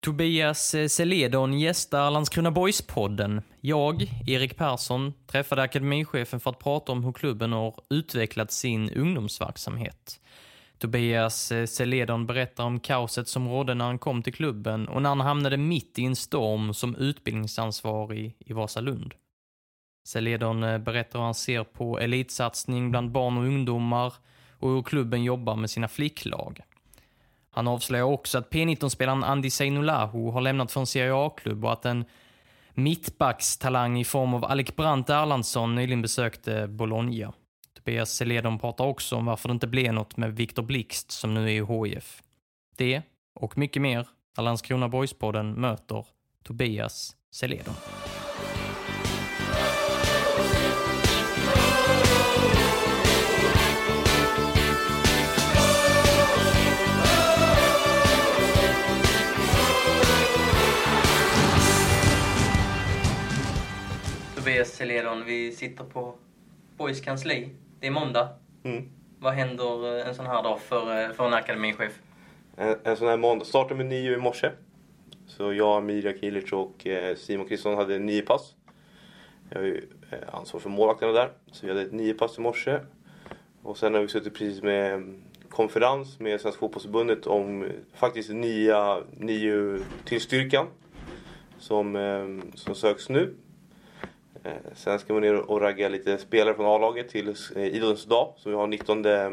Tobias eh, Celedon gästar Landskrona Boys-podden. Jag, Erik Persson, träffade akademichefen för att prata om hur klubben har utvecklat sin ungdomsverksamhet. Tobias eh, Celedon berättar om kaoset som rådde när han kom till klubben och när han hamnade mitt i en storm som utbildningsansvarig i Vasalund. Celedon eh, berättar hur han ser på elitsatsning bland barn och ungdomar och hur klubben jobbar med sina flicklag. Han avslöjar också att P19-spelaren Andy Seinolahu har lämnat för en Serie A-klubb och att en mittbackstalang i form av Alec Brandt Erlandsson nyligen besökte Bologna. Tobias Seledon pratar också om varför det inte blev något med Viktor Blixt som nu är i HIF. Det och mycket mer när Landskrona Boys-podden möter Tobias Seledon. Tobias Seledon, vi sitter på Boys kansli. Det är måndag. Mm. Vad händer en sån här dag för, för en akademichef? En, en sån här måndag startade med nio i morse. Så jag, Mirja Kilic och eh, Simon Kristiansson hade nio pass. Jag har ju eh, ansvar för målvakterna där. Så vi hade ett nio pass i morse. Och sen har vi suttit precis med mm, konferens med Svenska fotbollsförbundet om eh, faktiskt nya, nio till styrkan. Som, eh, som söks nu. Eh, Sen ska vi ner och ragga lite spelare från A-laget till eh, idrottens dag. Så vi har 19 eh,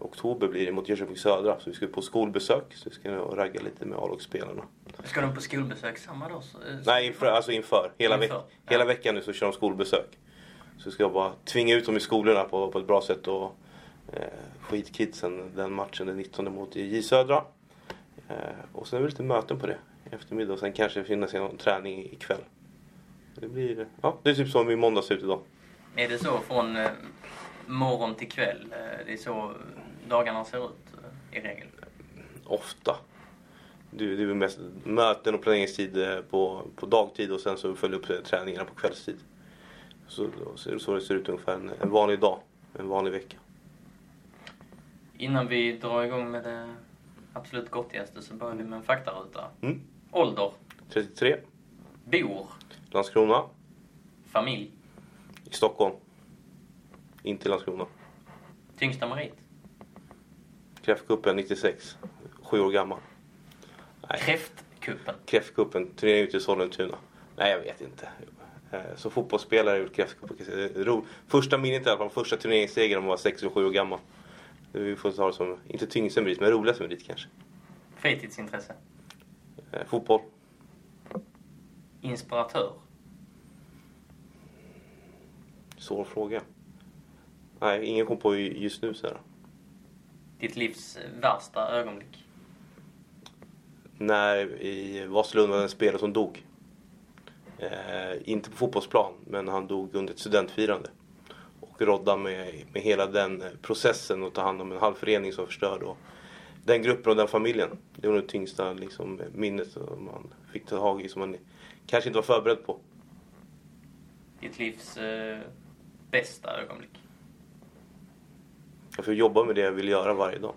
oktober blir det mot Jönköping Södra. Så vi ska på skolbesök. Så vi ska ner och ragga lite med A-lagsspelarna. Ska de på skolbesök samma dag? så- Nej, inför, alltså inför. Hela, Inför, veck, ja. hela veckan nu så kör de skolbesök. Så ska jag bara tvinga ut dem i skolorna på, på ett bra sätt och eh, få hit kidsen den matchen den 19 mot J Södra. Eh, och sen är det lite möten på det i eftermiddag och sen kanske det finns någon träning ikväll. Det blir, ja, det är typ min måndag ser ut idag. Är det så från eh, morgon till kväll? Eh, det är så dagarna ser ut eh, i regel? Ofta. Det, det är väl mest möten och planeringstid på, på dagtid och sen så följer upp träningarna på kvällstid. Så, så så det ser ut ungefär en, en vanlig dag, en vanlig vecka. Innan vi drar igång med det absolut gottigaste så börjar vi med en faktaruta. Mm. Ålder, 33, bor, Landskrona, familj, i Stockholm. Inte Landskrona. tyngsta merit, Kräftcupen 96, sju år gammal. Nej, kräftkuppen. Kräftcupen, turnering ute i Sollentuna. Nej, jag vet inte. Eh, Som fotbollsspelare har gjort Kräftcupen. Ro- Första minnet i alla fall, första turneringssegern när man var 6 och 7 år gammal. Vi får ta det som, inte tyngsta merit, men roligaste merit kanske. Fritidsintresse, Eh, Fotboll. inspiratör, Svår fråga. Nej, ingen kom på ju- just nu så här. ditt livs värsta ögonblick. När i Vasalund var en spelare som dog. Eh, inte på fotbollsplan, men han dog under ett studentfirande. Och rodda med, med hela den eh, processen och ta hand om en halv förening som var förstörd. Och den gruppen och den familjen. Det var det tyngsta liksom, minnet som man fick ta tag i som man kanske inte var förberedd på. Ditt livs eh, bästa ögonblick. Jag får jobba med det jag vill göra varje dag.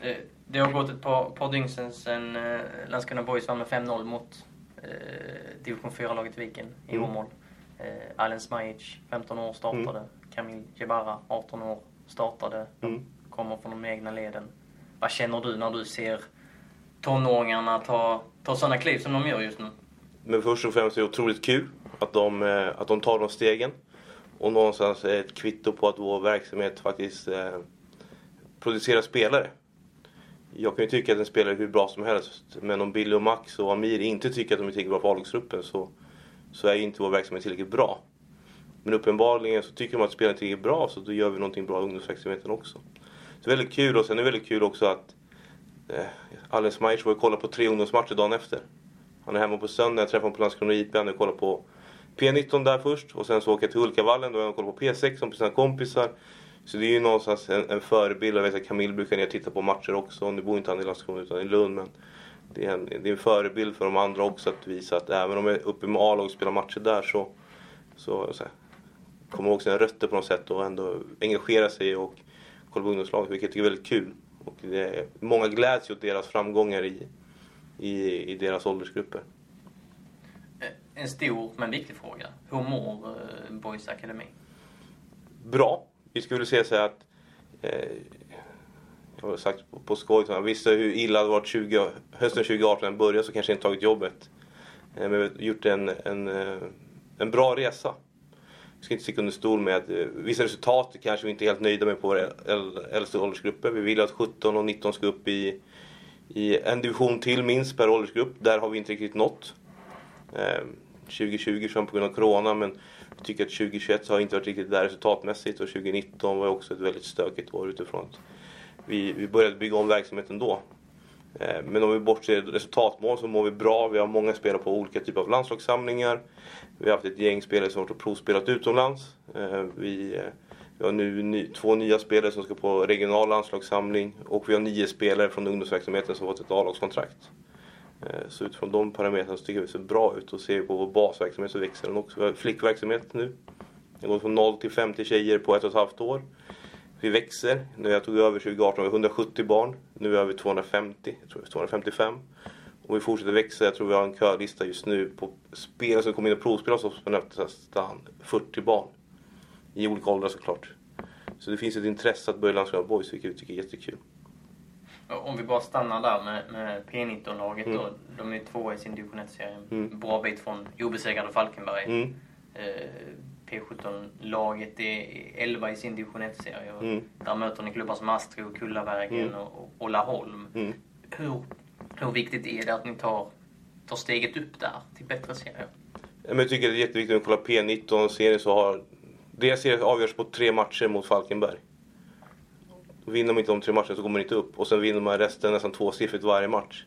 Eh, Det har gått ett par, par dygn sedan, sedan eh, Landskrona Boys vann med 5-0 mot eh, division 4-laget Viken i Mm. Åmål. Eh, Alen Smajic, 15 år, startade. Kamil Jebara, 18 år, startade. Mm. Kommer från de egna leden. Vad känner du när du ser tonåringarna ta, ta sådana kliv som de gör just nu? Men först och främst är det otroligt kul att de, eh, att de tar de stegen. Och någonstans är ett kvitto på att vår verksamhet faktiskt eh, producerar spelare. Jag kan ju tycka att en spelare är hur bra som helst. Men om Billy och Max och Amir inte tycker att de är tillräckligt bra för A-lagsgruppen så, så är ju inte vår verksamhet tillräckligt bra. Men uppenbarligen så tycker de att spelarna är tillräckligt bra så då gör vi någonting bra i ungdomsverksamheten också. det är väldigt kul och sen är det väldigt kul också att eh, Alen Smajic var och kollade på tre ungdomsmatcher dagen efter. Han är hemma på söndag, jag träffade honom på Landskrona IP, han kollade på P19 där först och sen så åker jag till Hulkavallen då har jag kollat på P6 med sina kompisar. Så det är ju någonstans en, en förebild. Jag vet att Camille brukar ner och titta på matcher också. Nu bor inte han i Landskrona utan i Lund. Men det är, en, det är en förebild för de andra också att visa att även om jag är uppe med A-lag och spelar matcher där så, så, så här, kommer ihåg sina rötter på något sätt och ändå engagera sig och kolla på ungdomslaget, vilket jag tycker är väldigt kul. Och det är, många gläds ju åt deras framgångar i, i, i deras åldersgrupper. En stor men viktig fråga. Hur mår eh, Boys Akademi? Bra. Vi skulle säga så att eh, jag har sagt på, på skoj, jag visste hur illa det varit 20, hösten 2018 när började så kanske jag inte tagit jobbet. Eh, men vi har gjort en, en, eh, en bra resa. Vi ska inte sticka under stol med att eh, vissa resultat kanske vi inte är helt nöjda med på våra äldsta åldersgrupper. Vi vill att 17 och 19 ska upp i, i en division till minst per åldersgrupp. Där har vi inte riktigt nått. Eh, 2020 som på grund av Corona men jag tycker att 2021 har inte varit riktigt där resultatmässigt och 2019 var också ett väldigt stökigt år utifrån att vi, vi började bygga om verksamheten då. Eh, men om vi bortser resultatmål så mår vi bra. Vi har många spelare på olika typer av landslagssamlingar. Vi har haft ett gäng spelare som har provspelat utomlands. Eh, vi, eh, vi har nu ny, två nya spelare som ska på regional landslagssamling och vi har nio spelare från ungdomsverksamheten som fått ett A-lagskontrakt. Eh, så utifrån de parametrarna så tycker vi det ser bra ut och ser vi på vår basverksamhet så växer den också. Vi har flickverksamhet nu. Det går från 0 till 50 tjejer på ett och ett halvt år. Vi växer. När jag tog över 2018 var vi 170 barn. Nu är vi 250, jag tror vi 255. Och vi fortsätter växa. Jag tror vi har en kölista just nu på spelare som kommer in och provspelar hos oss på nästan 40 barn. I olika åldrar såklart. Så det finns ett intresse att börja Landskrona Boys, vilket vi tycker är jättekul. Om vi bara stannar där med, med P19-laget mm. då. De är två i sin division 1-serie. Mm. Bra bit från obesegrade Falkenberg. Mm. Eh, P17-laget är 11 i sin division 1-serie. Mm. Där möter ni klubbar som Astro, Kullavägen mm. och, Laholm. Mm. Hur, hur viktigt är det att ni tar, tar steget upp där till bättre serier? Jag tycker det är jätteviktigt att kolla P19-serien så har... Deras serie avgörs på tre matcher mot Falkenberg. Vinner de inte de tre matcherna så går man inte upp. Och sen vinner man resten nästan tvåsiffrigt varje match.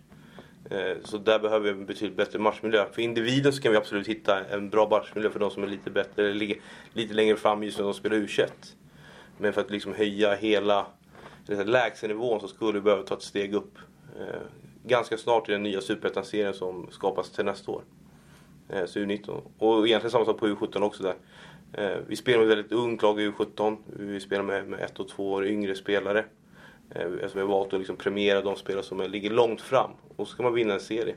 Eh, så där behöver vi en betydligt bättre matchmiljö. För individen så kan vi absolut hitta en bra matchmiljö för de som är lite bättre, eller ligger lite längre fram just när de spelar u Men för att liksom höja hela lägstanivån så skulle vi behöva ta ett steg upp. Eh, ganska snart i den nya superettan-serien som skapas till nästa år. Eh, så U19. Och egentligen samma sak på U17 också där. Eh, vi spelar med ett väldigt ungt lag i U17. Vi spelar med, med ett och två år yngre spelare. Eh, eftersom vi har valt att liksom premiera de spelare som ligger långt fram. Och så ska man vinna en serie.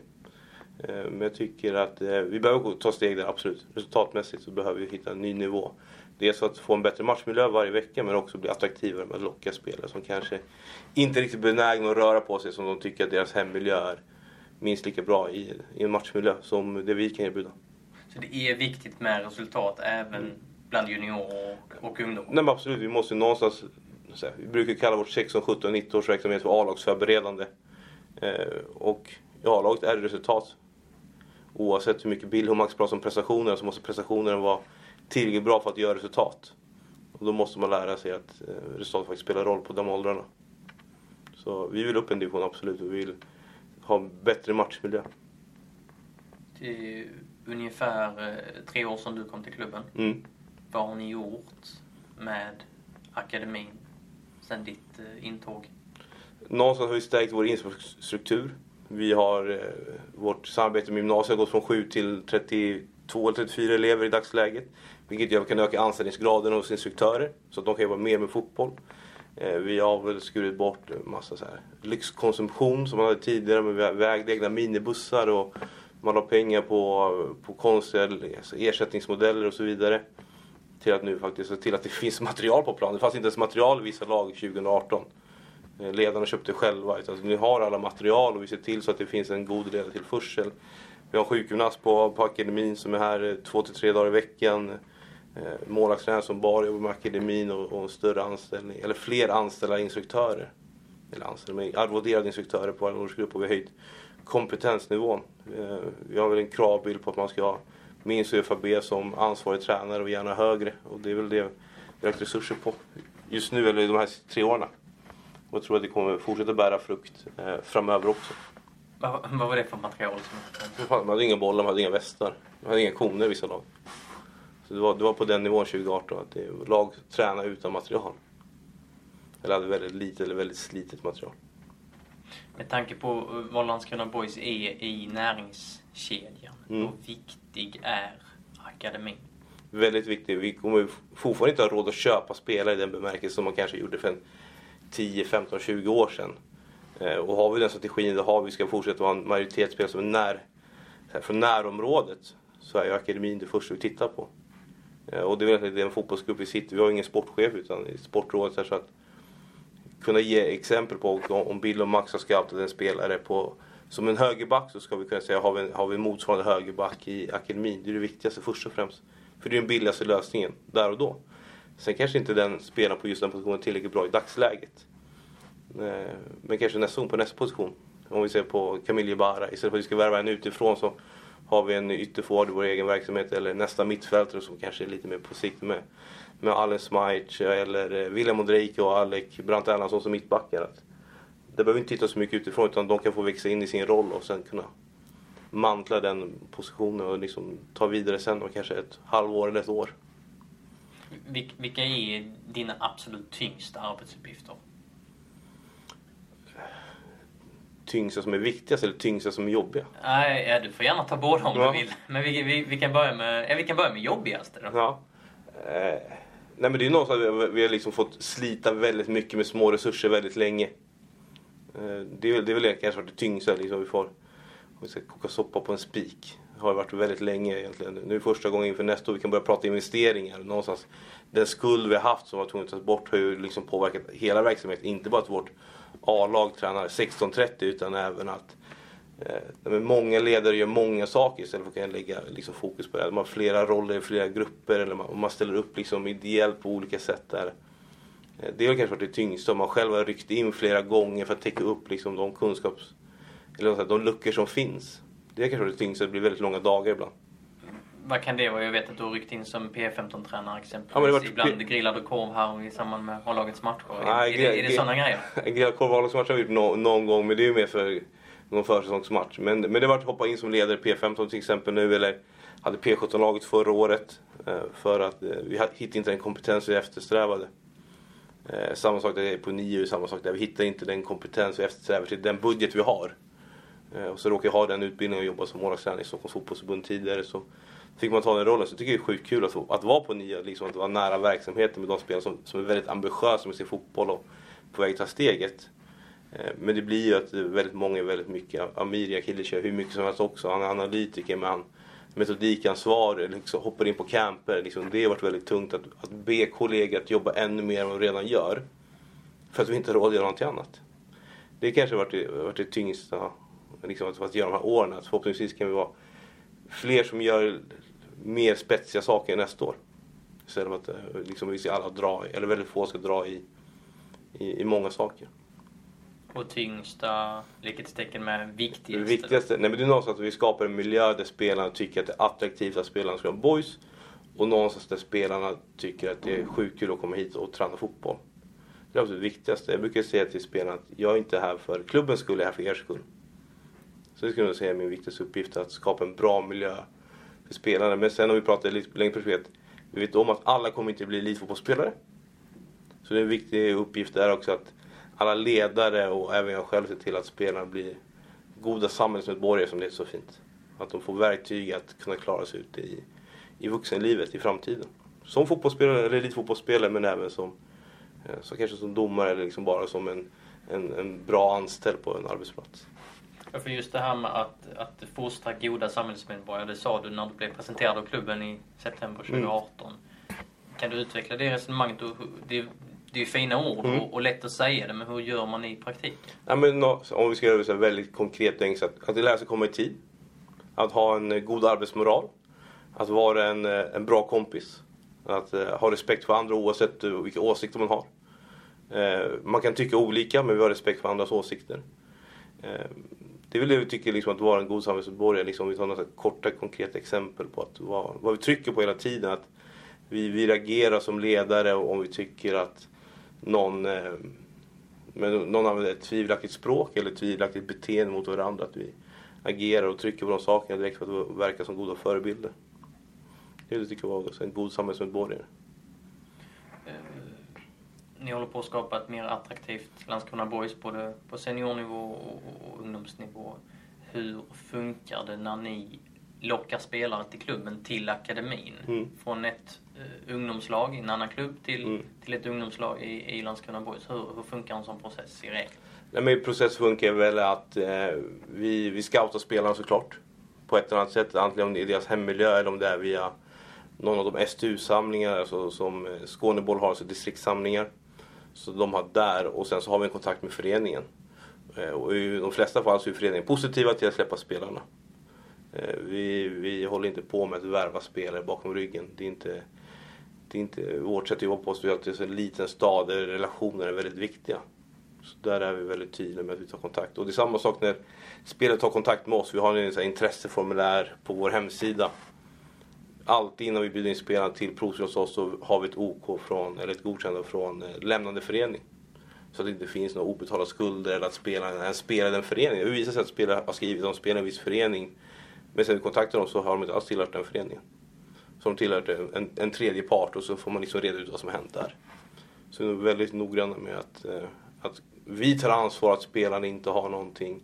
Eh, men jag tycker att eh, vi behöver ta steg där, absolut. Resultatmässigt så behöver vi hitta en ny nivå. Dels att få en bättre matchmiljö varje vecka men också bli attraktivare med att locka spelare som kanske inte riktigt benägna att röra på sig som de tycker att deras hemmiljö är minst lika bra i, i en matchmiljö som det vi kan erbjuda. Så det är viktigt med resultat även mm. bland juniorer och, och ungdomar? Nej men absolut, vi måste någonstans här, vi brukar kalla vårt 16, 17, 19 års verksamhet för A-lagsförberedande. Eh, och i A-laget är det resultat. Oavsett hur mycket Bill Max pratar om prestationer så måste prestationerna vara tillräckligt bra för att göra resultat. Och då måste man lära sig att eh, resultat faktiskt spelar roll på de åldrarna. Så vi vill upp en division, absolut. Vi vill ha bättre matchmiljö. Det är ungefär eh, tre år sedan du kom till klubben. Mm. Vad har ni gjort med akademin sen ditt eh, intåg? Någonstans har vi stärkt vår infrastruktur. Vi har eh, vårt samarbete med gymnasiet har gått från 7 till 32 eller 34 elever i dagsläget. Vilket gör att vi kan öka anställningsgraden hos instruktörer så att de kan jobba mer med fotboll. Vi har väl skurit bort en massa så här lyxkonsumtion som man hade tidigare med vägde egna minibussar och man la pengar på, på konstiga alltså ersättningsmodeller och så vidare till att nu faktiskt se till att det finns material på plan. Det fanns inte ens material i vissa lag 2018. Eh, ledarna köpte själva. Alltså, Utan nu har alla material och vi ser till så att det finns en god ledartillförsel. Vi har en sjukgymnast på, på akademin som är här eh, två till tre dagar i veckan. Eh, målvaktstränare som bara jobbar med akademin och, och en större anställning, eller fler anställda instruktörer. Eller anställda, men arvoderade instruktörer på alla årsgrupp och vi har höjt kompetensnivån. Vi har väl en kravbild på att man ska ha minst UFAB som ansvarig tränare och gärna högre. Och det är väl det vi har lagt resurser på just nu, eller de här tre åren. Och jag tror att det kommer fortsätta bära frukt eh, framöver också. Vad, vad var det för material? Som... Man hade inga bollar, man hade inga västar. Man hade inga koner i vissa lag. Så det var, det var på den nivån 2018 att det, lag tränade utan material. Eller hade väldigt lite eller väldigt slitet material. Med tanke på vad Landskrona Boys är i näringskedjan, Mm. hur viktig är akademin? Väldigt viktigt. Vi kommer fortfarande inte ha råd att köpa spelare i den bemärkelse som man kanske gjorde för en 10, 15, 20 år sedan. Eh, Och har vi den strategin, då har vi ska fortsätta vara en majoritetsspelare som är när, från närområdet, så är ju akademin det första vi tittar på. Eh, Och det är väl den fotbollsgrupp vi sitter Vi har ingen sportchef utan sportrådet. Så att kunna ge exempel på om- Bill och Max har scoutat en spelare på som en högerback så ska vi kunna säga har vi, en- har vi motsvarande högerback i akademin. Det är det viktigaste först och främst. För det är den billigaste lösningen där och då. Sen kanske inte den spelaren på just den positionen är tillräckligt bra i dagsläget. Eh, men kanske nästa gång på nästa position. Om vi ser på Camille Jebara. Istället för att vi ska värva en utifrån så har vi en ytterforward i vår egen verksamhet. Eller nästa mittfältare som kanske är lite mer på sikt med, med Allen Smajic eller eh, William Ondrejka och Alec Brandt Erlandsson som mittbackar. Att Det behöver inte titta så mycket utifrån utan de kan få växa in i sin roll och sen kunna mantla den positionen och liksom ta vidare sen om kanske ett halvår eller ett år. Vil- Vilka är dina absolut tyngsta arbetsuppgifter? Tyngsta som är viktigast eller tyngsta som är jobbiga? Nej, ja, du får gärna ta båda om Ja. du vill. Men vi, vi, vi, kan börja med, ja, vi kan börja med jobbigaste då. Ja. Eh, nej men det är ju någonstans att vi, vi har liksom fått slita väldigt mycket med små resurser väldigt länge. Eh, det, är, väl- det är väl det kanske varit det tyngsta liksom vi får. Om vi ska koka soppa på en spik. Det har varit väldigt länge egentligen. Nu är det första gången inför nästa år vi kan börja prata investeringar. Någonstans. Den skuld vi har haft som var tvungen att tas bort har ju liksom påverkat hela verksamheten. Inte bara att vårt A-lag tränar 16.30 utan även att Eh, men många ledare gör många saker istället för att kunna lägga liksom, fokus på det. Man har flera roller i flera grupper eller man, man ställer upp liksom, ideellt på olika sätt där. Eh, det har kanske varit det tyngsta. Man själv har ryckt in flera gånger för att täcka upp liksom, de kunskaps... Eller här, de luckor som finns. Det har kanske varit det tyngsta. Det blir väldigt långa dagar ibland. Vad kan det vara? Jag vet att du har ryckt in som P15-tränare exempelvis. Ja, men det har varit Ibland P- grillad korv här i samband med A-lagets matcher. Nej, är, det, är det sådana grejer? Grillad korvvalsmatch har vi gjort nå- någon gång men det är ju mer för någon försäsongsmatch. Men, men det har varit att hoppa in som ledare i P15 till exempel nu eller hade P17-laget förra året. Eh, för att eh, vi hittade inte den kompetens vi eftersträvade. Eh, samma sak där på NIU, samma sak där. Vi hittar inte den kompetens vi eftersträvar till den budget vi har. Och så råkar jag ha den utbildningen och jobba som målvaktstränare i Stockholms fotbollsförbund tidigare. Så fick man ta den rollen. Så jag tycker det är sjukt kul att, att vara på NIU, liksom att vara nära verksamheten med de spelare som, som är väldigt ambitiösa med sin fotboll och på väg att ta steget. Eh, men det blir ju att väldigt många är väldigt mycket, Amir Akili kör hur mycket som helst också. Han är analytiker men han metodikansvarig, liksom hoppar in på camper. Liksom, det har varit väldigt tungt att, att be kollegor att jobba ännu mer än vad de redan gör. För att vi inte har råd att göra någonting annat. Det kanske har varit det, varit det tyngsta liksom, att, att göra de här åren. Att förhoppningsvis kan vi vara fler som gör mer spetsiga saker nästa år. Istället för att eh, liksom, vi ska alla dra, eller väldigt få ska dra i, i, i många saker. Och tyngsta, likhetstecken med Det viktigaste. viktigaste, nej men det är någonstans att vi skapar en miljö där spelarna tycker att det är attraktivt att spelarna ska vara boys. Och någonstans där spelarna tycker att det är sjukt kul att komma hit och träna fotboll. Det är absolut det viktigaste. Jag brukar säga till spelarna att jag är inte här för klubbens skull, jag är här för er skull. Så det skulle jag säga är min viktigaste uppgift, att skapa en bra miljö för spelarna. Men sen om vi pratar lite längre perspektiv, vi vet om att alla kommer inte bli elitfotbollsspelare. Så det är en viktig uppgift där också att alla ledare och även jag själv ser till att spelarna blir goda samhällsmedborgare som det är så fint. Att de får verktyg att kunna klara sig ute i, i vuxenlivet i framtiden. Som fotbollsspelare eller elitfotbollsspelare men även som, eh, så kanske som domare eller liksom bara som en, en, en bra anställd på en arbetsplats. Ja, För just det här med att, att fostra goda samhällsmedborgare, det sa du när du blev presenterad av klubben i september Mm. 2018. Kan du utveckla det resonemanget? Det, det är ju fina ord Mm. och, och lätt att säga det, men hur gör man i praktiken? Ja, men, om vi ska göra det väldigt konkret och enkelt. Att, lära sig komma i tid. Att ha en eh, god arbetsmoral. Att vara en, eh, en bra kompis. Att eh, ha respekt för andra oavsett vilka åsikter man har. Man kan tycka olika men vi har respekt för andras åsikter. Det är väl det vi tycker liksom, att vara en god samhällsmedborgare. Liksom, om vi tar några korta konkreta exempel på att, vad, vad vi trycker på hela tiden. Att vi, vi reagerar som ledare om vi tycker att någon eh, Men någon använder ett tvivelaktigt språk eller ett tvivelaktigt beteende mot varandra. Att vi agerar och trycker på de sakerna direkt för att verka som goda förebilder. Det tycker jag var en god samhällsmedborgare. Eh, ni håller på att skapa ett mer attraktivt Landskrona Boys både på seniornivå och ungdomsnivå. Hur funkar det när ni lockar spelare till klubben till akademin? Mm. Från ett ungdomslag i en annan klubb till, mm. till ett ungdomslag i, i Landskrona Boys. Hur, hur funkar en sån process i regel? Nej, men process funkar väl att eh, vi, vi scoutar spelarna såklart. På ett eller annat sätt. Antingen i deras hemmiljö eller om det är via någon av de STU-samlingar alltså, som eh, Skåneboll har, alltså distriktssamlingar. Så de har där och sen så har vi en kontakt med föreningen. Eh, och i de flesta fall så är föreningen positiva till att släppa spelarna. Eh, vi, vi håller inte på med att värva spelare bakom ryggen. Det är inte, det är inte vårt sätt att jobba på. oss, att det är en liten stad där relationer är väldigt viktiga. Så där är vi väldigt tydliga med att vi tar kontakt. Och det är samma sak när spelare tar kontakt med oss. Vi har en intresseformulär på vår hemsida alltid innan vi bjuder in spelarna till provspel hos oss så har vi ett OK från, eller ett godkännande från eh, lämnande förening. Så att det inte finns några obetalda skulder eller att spelaren ens spelar i den föreningen. Det visar sig att spelare har skrivit att de spelar i en viss förening. Men sen vi kontaktar dem så har de inte alls tillhört den föreningen som de tillhört en, en tredje part och så får man liksom reda ut vad som har hänt där. Så vi är väldigt noggranna med att, eh, att vi tar ansvar att spelarna inte har någonting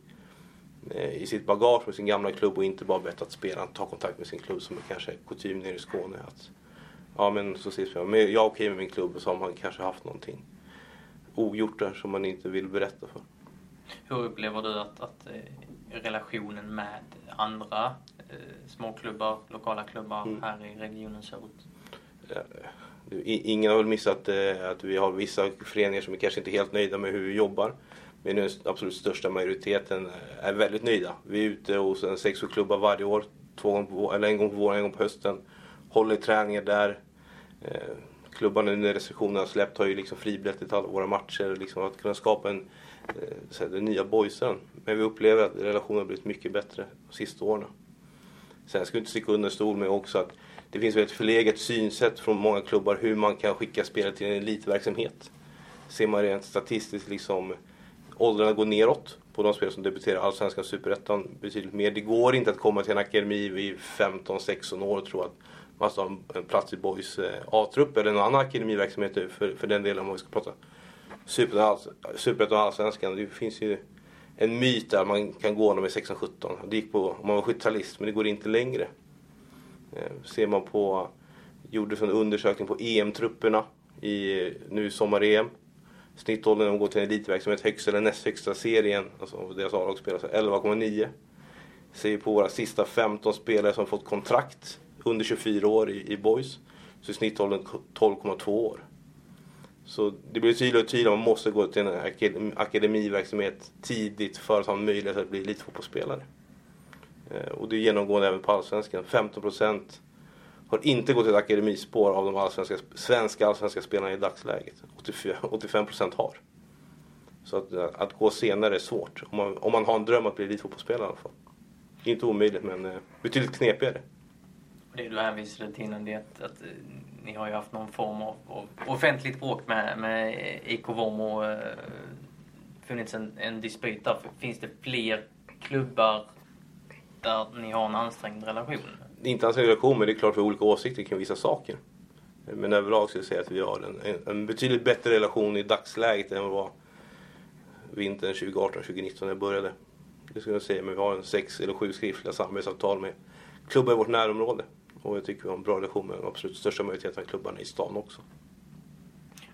eh, i sitt bagage med sin gamla klubb och inte bara bett att spelaren tar kontakt med sin klubb som är kanske kutym nere i Skåne. Att, ja men så ses vi. Men jag är okej med min klubb och så har man kanske haft någonting ogjort där som man inte vill berätta för. Hur upplever du att, att eh, relationen med andra småklubbar, lokala klubbar mm. här i regionen ser ut? Ingen har väl missat eh, att vi har vissa föreningar som är kanske inte helt nöjda med hur vi jobbar. Men den absolut största majoriteten är väldigt nöjda. Vi är ute hos en sex klubbar varje år. Två gånger på, eller en gång på våren, en gång på hösten. Håller träningar där. Eh, klubbarna när restriktionerna släppt har ju liksom fribiljetter till alla våra matcher. Liksom att kunna skapa en, eh, den nya boysen. Men vi upplever att relationen har blivit mycket bättre de sista åren. Sen ska jag inte sticka under stol med också att det finns ett förlegat synsätt från många klubbar hur man kan skicka spelare till en elitverksamhet. Ser man rent statistiskt liksom åldrarna går neråt på de spelare som debuterar i Allsvenskan och Superettan betydligt mer. Det går inte att komma till en akademi vid 15-16 år och tro att man ska ha en plats i Boys eh, A-trupp eller någon annan akademiverksamhet för, för den delen om vi ska prata Superettan och Allsvenskan. Det finns ju en myt där man kan gå när man är 16-17. Det gick på om man var 70-talist men det går inte längre. Eh, ser man på, gjordes en undersökning på EM-trupperna i, nu i sommar-EM. Snittåldern när de går till en elitverksamhet, högsta eller näst högsta serien, alltså deras A-lag spelar 11,9. Ser på våra sista 15 spelare som fått kontrakt under 24 år i, i boys, så är snittåldern 12,2 år. Så det blir tydligare och tydligare, man måste gå till en akademiverksamhet tidigt för att ha möjlighet att bli elitfotbollsspelare. Eh, och det är genomgående även på Allsvenskan. 15% har inte gått ett akademispår av de allsvenska, svenska allsvenska spelarna i dagsläget. 85 procent har. Så att, eh, att gå senare är svårt. Om man, om man har en dröm att bli elitfotbollsspelare i alla fall. Inte omöjligt men eh, betydligt knepigare. Det du hänvisade till innan det är att, att, ni har ju haft någon form av, av offentligt bråk med, med IK Vormo. Eh, funnits en, en dispyt där. Finns det fler klubbar där ni har en ansträngd relation? inte ansträngd relation, men det är klart vi har olika åsikter kring vissa saker. Men överlag skulle jag säga att vi har en, en betydligt bättre relation i dagsläget än vad var vintern 2018-2019 när jag började. Det skulle jag säga, men vi har en sex eller sju skriftliga samarbetsavtal med klubbar i vårt närområde. Och jag tycker vi har en bra relation med absolut största majoriteten av klubbarna i stan också.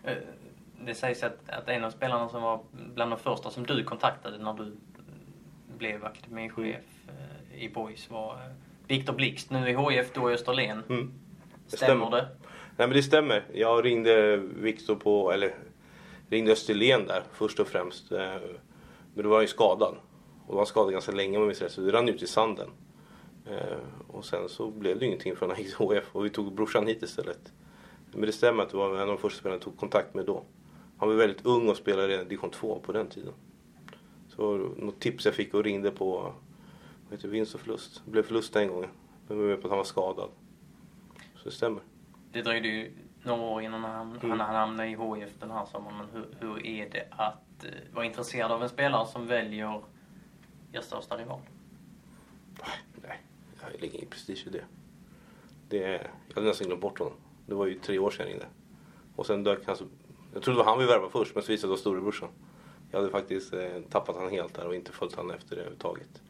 Eh, det sägs att, att en av spelarna som var bland de första som du kontaktade när du blev akademichef mm. i Boys var eh, Viktor Blixt nu i HIF, då i Österlen. Mm. Det stämmer, stämmer det? Nej men det stämmer. Jag ringde Viktor på, eller ringde Österlen där först och främst. Eh, men då var han ju skadad. Och var skadad ganska länge om jag minns rätt, så det rann ut i sanden. Eh, och sen så blev det ingenting från HIF och vi tog brorsan hit istället. Men det stämmer att det var en av de första spelarna jag tog kontakt med då. Han var väldigt ung och spelade redan division 2 på den tiden. Så något tips jag fick och ringde på vad heter vinst och förlust. Det blev förlust den gången. Men var med på att han var skadad. Så det stämmer. Det dröjde ju några år innan han, mm. han, han hamnade i HIF den här sommaren. Men hur, hur är det att att eh, vara intresserad av en spelare som väljer er största rival? Jag lägger ingen prestige i det. det. Jag hade nästan glömt bort honom. Det var ju tre år sedan inne. Och sen dök han... Jag trodde det var han vi värvade först, men så visade det sig storebrorsan. Jag hade faktiskt eh, tappat han helt där och inte följt han efter det överhuvudtaget.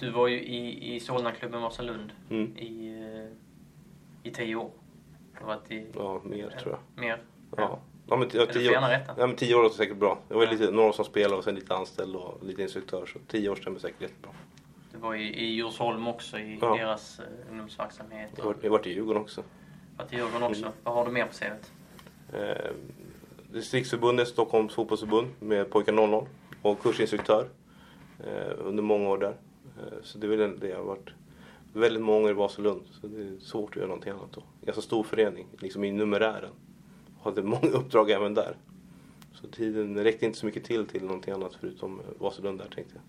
Du var ju i, i Solnaklubben Vasalund Mm. i, eh, i tio år. Du har varit i... Ja, mer tror jag. Mer? Ja. Ja, men, ja, tio, år, ja, men tio år låter säkert bra. Det var Ja. lite, några år som spelare och sen lite anställd och lite instruktör. Så tio år stämmer säkert jättebra. Du var i, i Djursholm också i Ja. deras uh, ungdomsverksamhet. Jag har varit- jag i Djurgården också. Varit i Djurgården också. Mm. Vad har du mer på CVt? Eh, distriktsförbundet, Stockholms fotbollsförbund med pojkar 00 och kursinstruktör eh, under många år där. Eh, så det är väl det jag har varit. Väldigt många år i Vasalund, så det är svårt att göra någonting annat då. Ganska stor förening, liksom i numerären. Och hade många uppdrag även där. Så tiden räckte inte så mycket till till någonting annat förutom eh, Vasalund där tänkte jag.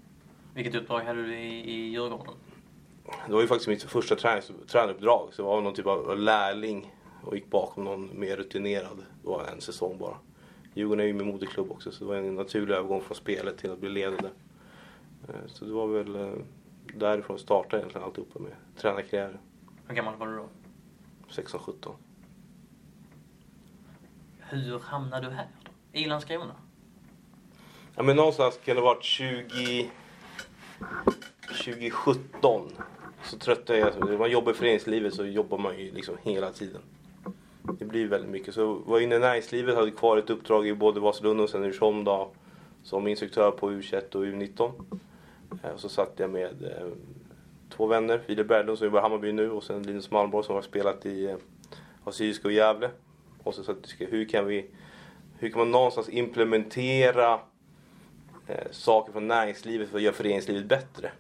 Vilket uppdrag hade du i, i Djurgården? Det var ju faktiskt mitt första tränings- tränaruppdrag. Så jag var någon typ av lärling och gick bakom någon mer rutinerad. Det var en säsong bara. Djurgården är ju min moderklubb också så det var en naturlig övergång från spelet till att bli ledare. Eh, Så det var väl eh, därifrån jag startade egentligen alltihopa med tränarkarriären. Hur gammal var du då? 16-17. Hur hamnade du här då? I Landskrona? Ja men någonstans kan det ha varit 20... 2017. Så tröttnade jag. När man jobbar i föreningslivet så jobbar man ju liksom hela tiden. Det blir väldigt mycket. Så jag var inne i näringslivet, hade kvar ett uppdrag i både Vasalund och sen Djursholm då. Som instruktör på U21 och U19. Eh, och så satt jag med eh, två vänner. Filip Berglund som jobbar i Hammarby nu och sen Linus Malmborg som har spelat i eh, Assyriska och Gävle. Och så satt vi och hur kan vi hur kan man någonstans implementera Eh, saker från näringslivet för att göra föreningslivet bättre?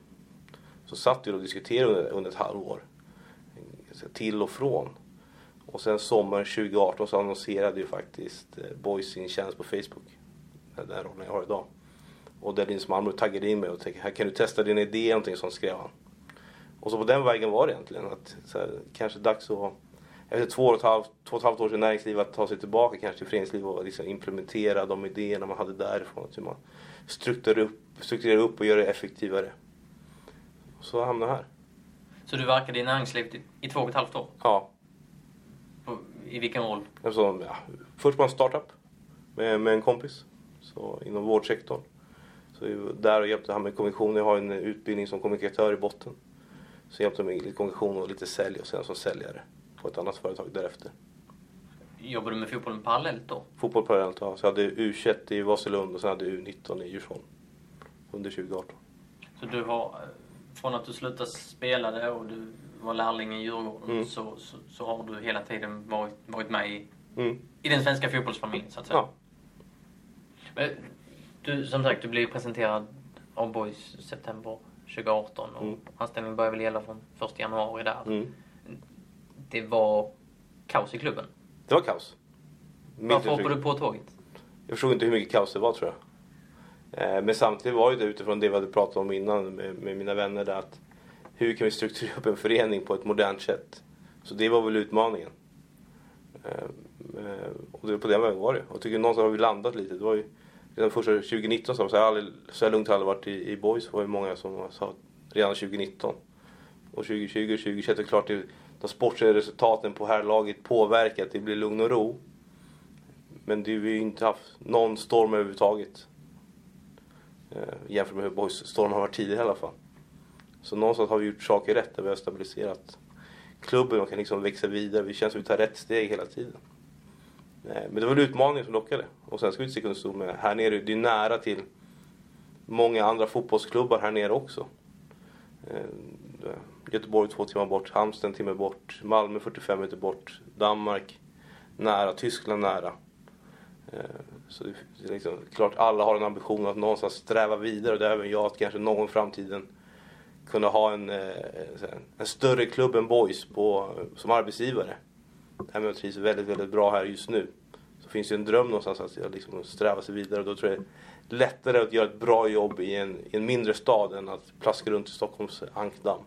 Så satt vi och diskuterade under, under ett halvår. Eh, till och från. Och sen sommaren 2018 så annonserade ju faktiskt eh, Boys sin tjänst på Facebook. Den rollen jag har idag. Och där Linus Malmö taggade in mig och tänkte, här kan du testa din idé, någonting sånt skrev han. Och så på den vägen var det egentligen. Att, så här, kanske dags att efter två och ett halvt, två och ett halvt år i näringslivet att ta sig tillbaka kanske till föreningslivet och liksom implementera de idéerna man hade därifrån. Hur man strukturerar upp, strukturerar upp och gör det effektivare. Så hamnade jag här. Så du verkade i näringslivet i, i två och ett halvt år? Ja, I vilken roll? alltså, ja, först på en startup med, med en kompis. Så inom vårdsektorn. Så var där hjälpte han med kommunikation. Jag har en utbildning som kommunikatör i botten. Så hjälpte jag med lite kommunikation och lite sälj och sen som säljare på ett annat företag därefter. Jobbade du med fotbollen parallellt då? Fotboll parallellt, ja. Så jag hade U21 i Vasalund och sen hade jag U19 i Djursholm. Under 2018. Så du har, från att du slutade spela det och du var lärling i Djurgården Mm. så, så, så har du hela tiden varit, varit med i, Mm. i den svenska fotbollsfamiljen så att säga. Ja. Men Du, som sagt, du blev presenterad av Boys september 2018 och Mm. anställningen började väl gälla från 1 januari där. Mm. Det var kaos i klubben. Det var kaos. Milt Varför hoppade du på tåget? Jag förstod inte hur mycket kaos det var tror jag. Eh, Men samtidigt var det utifrån det vi hade pratat om innan med, med mina vänner där att hur kan vi strukturera upp en förening på ett modernt sätt? Så det var väl utmaningen. Eh, eh, Och det, på den vägen var det. Och jag tycker någonstans har vi landat lite. Det var ju redan första 2019 sa de så här, aldrig, så här lugnt har jag aldrig varit i, i Boys. var ju många som sa redan 2019. Och 2020 och 2021 är klart det, de sportsliga resultaten på här laget påverkar att det blir lugn och ro. Men du vi har ju inte haft någon storm överhuvudtaget. Eh, jämfört med hur Boys storm har varit tidigare i alla fall. Så någonstans har vi gjort saker rätt där vi har stabiliserat klubben och kan liksom växa vidare. Vi känns som att vi tar rätt steg hela tiden. Eh, men det var väl utmaningen som lockade. Och sen ska vi inte sticka under med, här nere, det är nära till många andra fotbollsklubbar här nere också. Eh, Göteborg två timmar bort, Halmstad en timme bort, Malmö 45 minuter bort, Danmark nära, Tyskland nära. Eh, så det är liksom, klart alla har en ambition att någonstans sträva vidare och det är även jag att kanske någon gång i framtiden kunna ha en, eh, en, större klubb än Boys på, som arbetsgivare. Även om jag trivs väldigt, väldigt bra här just nu. Så finns det en dröm någonstans att liksom sträva sig vidare och då tror jag det är lättare att göra ett bra jobb i en, i en mindre stad än att plaska runt i Stockholms ankdamm.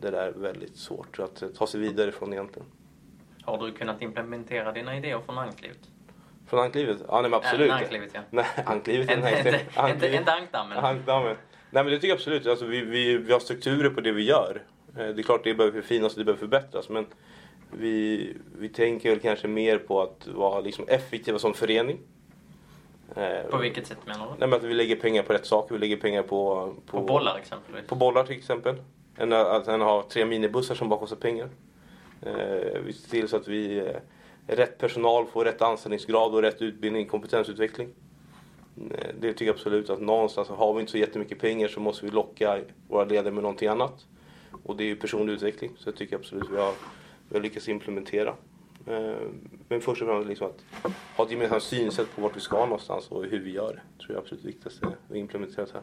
Det där är väldigt svårt att ta sig vidare från egentligen. Har du kunnat implementera dina idéer från näringslivet? Från anklivet? Ja, nej men absolut. Äh, anklivet, ja. Nej, anklivet är Inte, nej, inte, inte, ankdammen. Ankdammen. Nej men det tycker jag absolut. Alltså, vi, vi, vi har strukturer på det vi gör. Eh, Det är klart det behöver förfinas och det behöver förbättras. Men vi, vi tänker väl kanske mer på att vara liksom effektiva som förening. Eh, På vilket sätt menar du? Nej men att vi lägger pengar på rätt saker. Vi lägger pengar på... På bollar exempelvis? På bollar till exempel. Än att än ha tre minibussar som bara kostar pengar. Eh, vi ser till så att vi eh, rätt personal får rätt anställningsgrad och rätt utbildning, kompetensutveckling. Eh, det tycker jag absolut att någonstans har vi inte så jättemycket pengar så måste vi locka våra ledare med någonting annat. Och det är ju personlig utveckling så jag tycker absolut vi har, vi har lyckats implementera. Eh, Men först och främst liksom att ha ett gemensamt synsätt på vart vi ska någonstans och hur vi gör det. tror jag är absolut viktigaste att implementera här.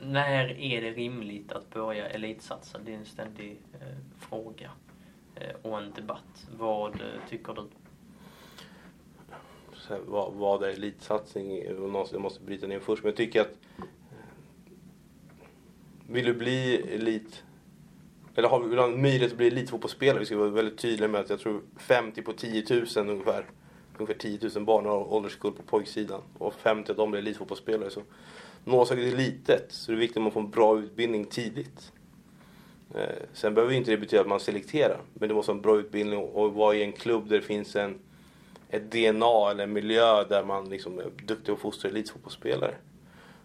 När är det rimligt att börja elitsatsa? Det är en ständig eh, fråga eh, och en debatt. Vad eh, tycker du? så här, vad, vad är elitsatsning? Jag måste bryta ner först. Men jag tycker att eh, vill du bli elit eller har, vi du en möjlighet att bli elitfotbollsspelare, vi ska vara väldigt tydliga med att jag tror 50 på 10 000 ungefär, ungefär 10 000 barn har ålderskull på pojksidan och 50 av dem blir elitfotbollsspelare. Så nålsöket är litet, så det är viktigt att man får en bra utbildning tidigt. Eh, sen behöver inte det betyda att man selekterar, men det måste vara en bra utbildning och vara i en klubb där det finns en, ett DNA eller en miljö där man liksom är duktig och fostrar elitfotbollsspelare.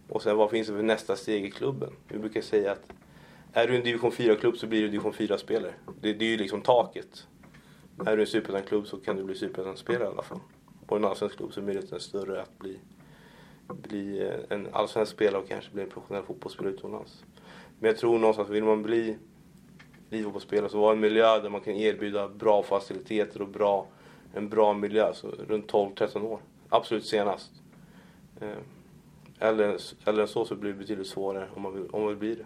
Och sen vad finns det för nästa steg i klubben? Vi brukar säga att är du en division 4-klubb så blir du division 4-spelare. Det, det är ju liksom taket. Är du en superettan-klubb så kan du bli superettan-spelare i alla fall. Och en allsvensk klubb så är möjligheten större att bli, bli eh, en allsvensk spelare och kanske bli en professionell fotbollsspelare utomlands. Men jag tror någonstans, vill man bli elitfotbollsspelare så var en miljö där man kan erbjuda bra faciliteter och bra, en bra miljö. Så runt 12-13 år. Absolut senast. Eh, Eller, eller så så blir det betydligt svårare om man vill, om man vill bli det.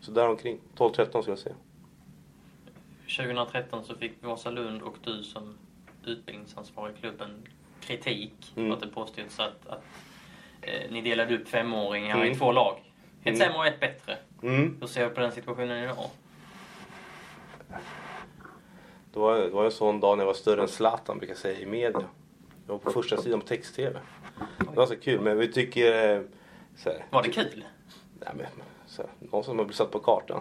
Så däromkring, 12-13 skulle jag säga. 2013 så fick Vasalund och du som utbildningsansvarig i klubben kritik Mm. för att det påstås att, att ni delade upp femåringar i Mm. två lag. Ett Mm. sämre och ett bättre. Mm. Hur ser du på den situationen idag? Det var, det var en sån dag när jag var större än Zlatan brukar jag säga i media. Jag var på första sidan på text-tv. Det var så kul, men vi tycker... eh, Så här, Var det kul? Nej, men, så här, någon som har blivit satt på kartan.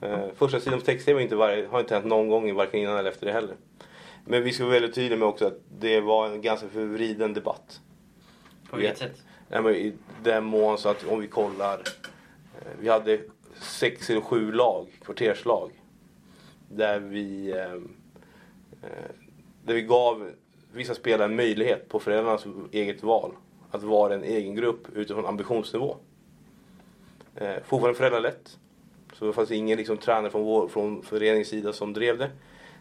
Eh, första sidan på text-tv har inte, varje, har inte hänt någon gång, varken innan eller efter det heller. Men vi ska vara väldigt tydliga med också att det var en ganska förvriden debatt. På vilket Ja. sätt? Nej, men I den mån så att om vi kollar. Eh, vi hade sex eller sju lag, kvarterslag. Där vi, eh, eh, där vi gav vissa spelare en möjlighet på föräldrarnas eget val. Att vara en egen grupp utifrån ambitionsnivå. Eh, Fotbollen föräldralätt. Så det fanns ingen liksom, tränare från, vår, från föreningens sida som drev det.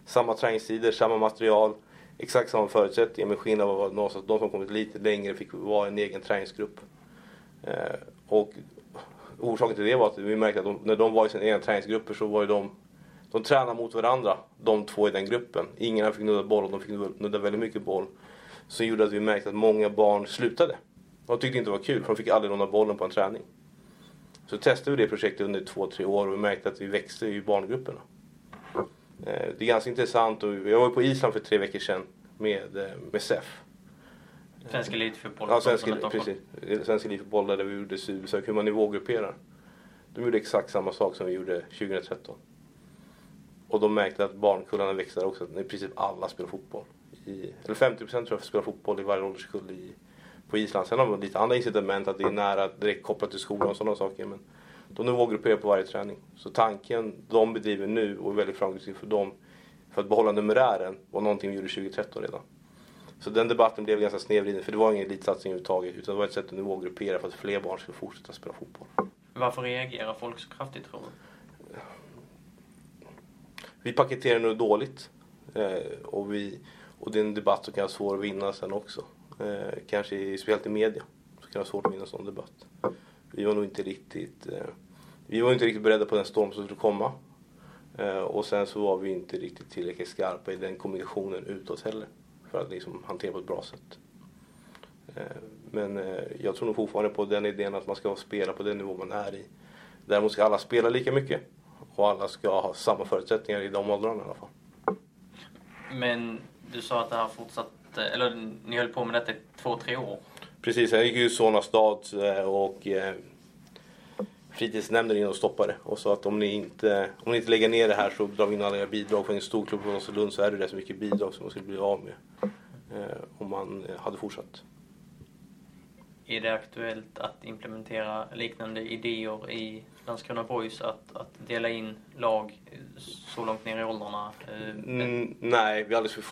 Samma träningstider, samma material, exakt samma förutsättningar. Men skillnaden var någonstans att de som kommit lite längre fick vara en egen träningsgrupp. Eh, och orsaken till det var att vi märkte att de, när de var i sina egna träningsgrupper så var ju de de tränade mot varandra, de två i den gruppen. Ingen fick nudda boll och de fick nudda väldigt mycket boll. Som gjorde att vi märkte att många barn slutade. De tyckte inte det var kul för de fick aldrig låna bollen på en träning. Så testade vi det projektet under två, tre år och vi märkte att vi växte i barngrupperna. Eh, Det är ganska intressant och jag var på Island för tre veckor sedan med, eh, med SEF. Svensk elitfotboll? Ja, som svensk, ett precis. Svensk elitfotboll där vi gjorde studiebesök, hur man nivågrupperar. De gjorde exakt samma sak som vi gjorde 2013. Och de märkte att barnkullarna växte också, att i princip alla spelar fotboll. I, eller 50% tror jag spelar fotboll i varje ålderskull i, på Island. Sen har man lite andra incitament, att det är nära direkt kopplat till skolan och sådana saker. Men de nivågrupperar på varje träning. Så tanken de bedriver nu och är väldigt framgångsrik för dem, för att behålla numerären, var någonting vi gjorde 2013 redan. Så den debatten blev ganska snedvriden, för det var ingen elitsatsning överhuvudtaget. Utan det var ett sätt att nivågruppera för att fler barn skulle fortsätta spela fotboll. Varför reagerar folk så kraftigt tror du? Vi paketerar nu dåligt. Eh, och, vi, och det är en debatt som kan vara svår att vinna sen också. Eh, kanske speciellt i media. Så kan det vara svårt att vinna en sån debatt. Vi var nog inte riktigt, eh, vi var inte riktigt beredda på den storm som skulle komma. Eh, och sen så var vi inte riktigt tillräckligt skarpa i den kommunikationen utåt heller. För att liksom hantera på ett bra sätt. Eh, men jag tror nog fortfarande på den idén att man ska spela på den nivå man är i. Däremot ska alla spela lika mycket. Och alla ska ha samma förutsättningar i de åldrarna i alla fall. Men du sa att det har fortsatt eller ni höll på med detta i två, tre år. Precis, sen gick ju Solna stad och fritidsnämnden in och stoppade och sa att om ni, inte, om ni inte lägger ner det här så drar vi in alla era bidrag. För en stor klubb som Vasalund så är det rätt så mycket bidrag som man skulle bli av med eh, om man hade fortsatt. Är det aktuellt att implementera liknande idéer i Landskrona Boys? Att, att dela in lag så långt ner i åldrarna? Eh, Mm, nej, vi är alldeles för få.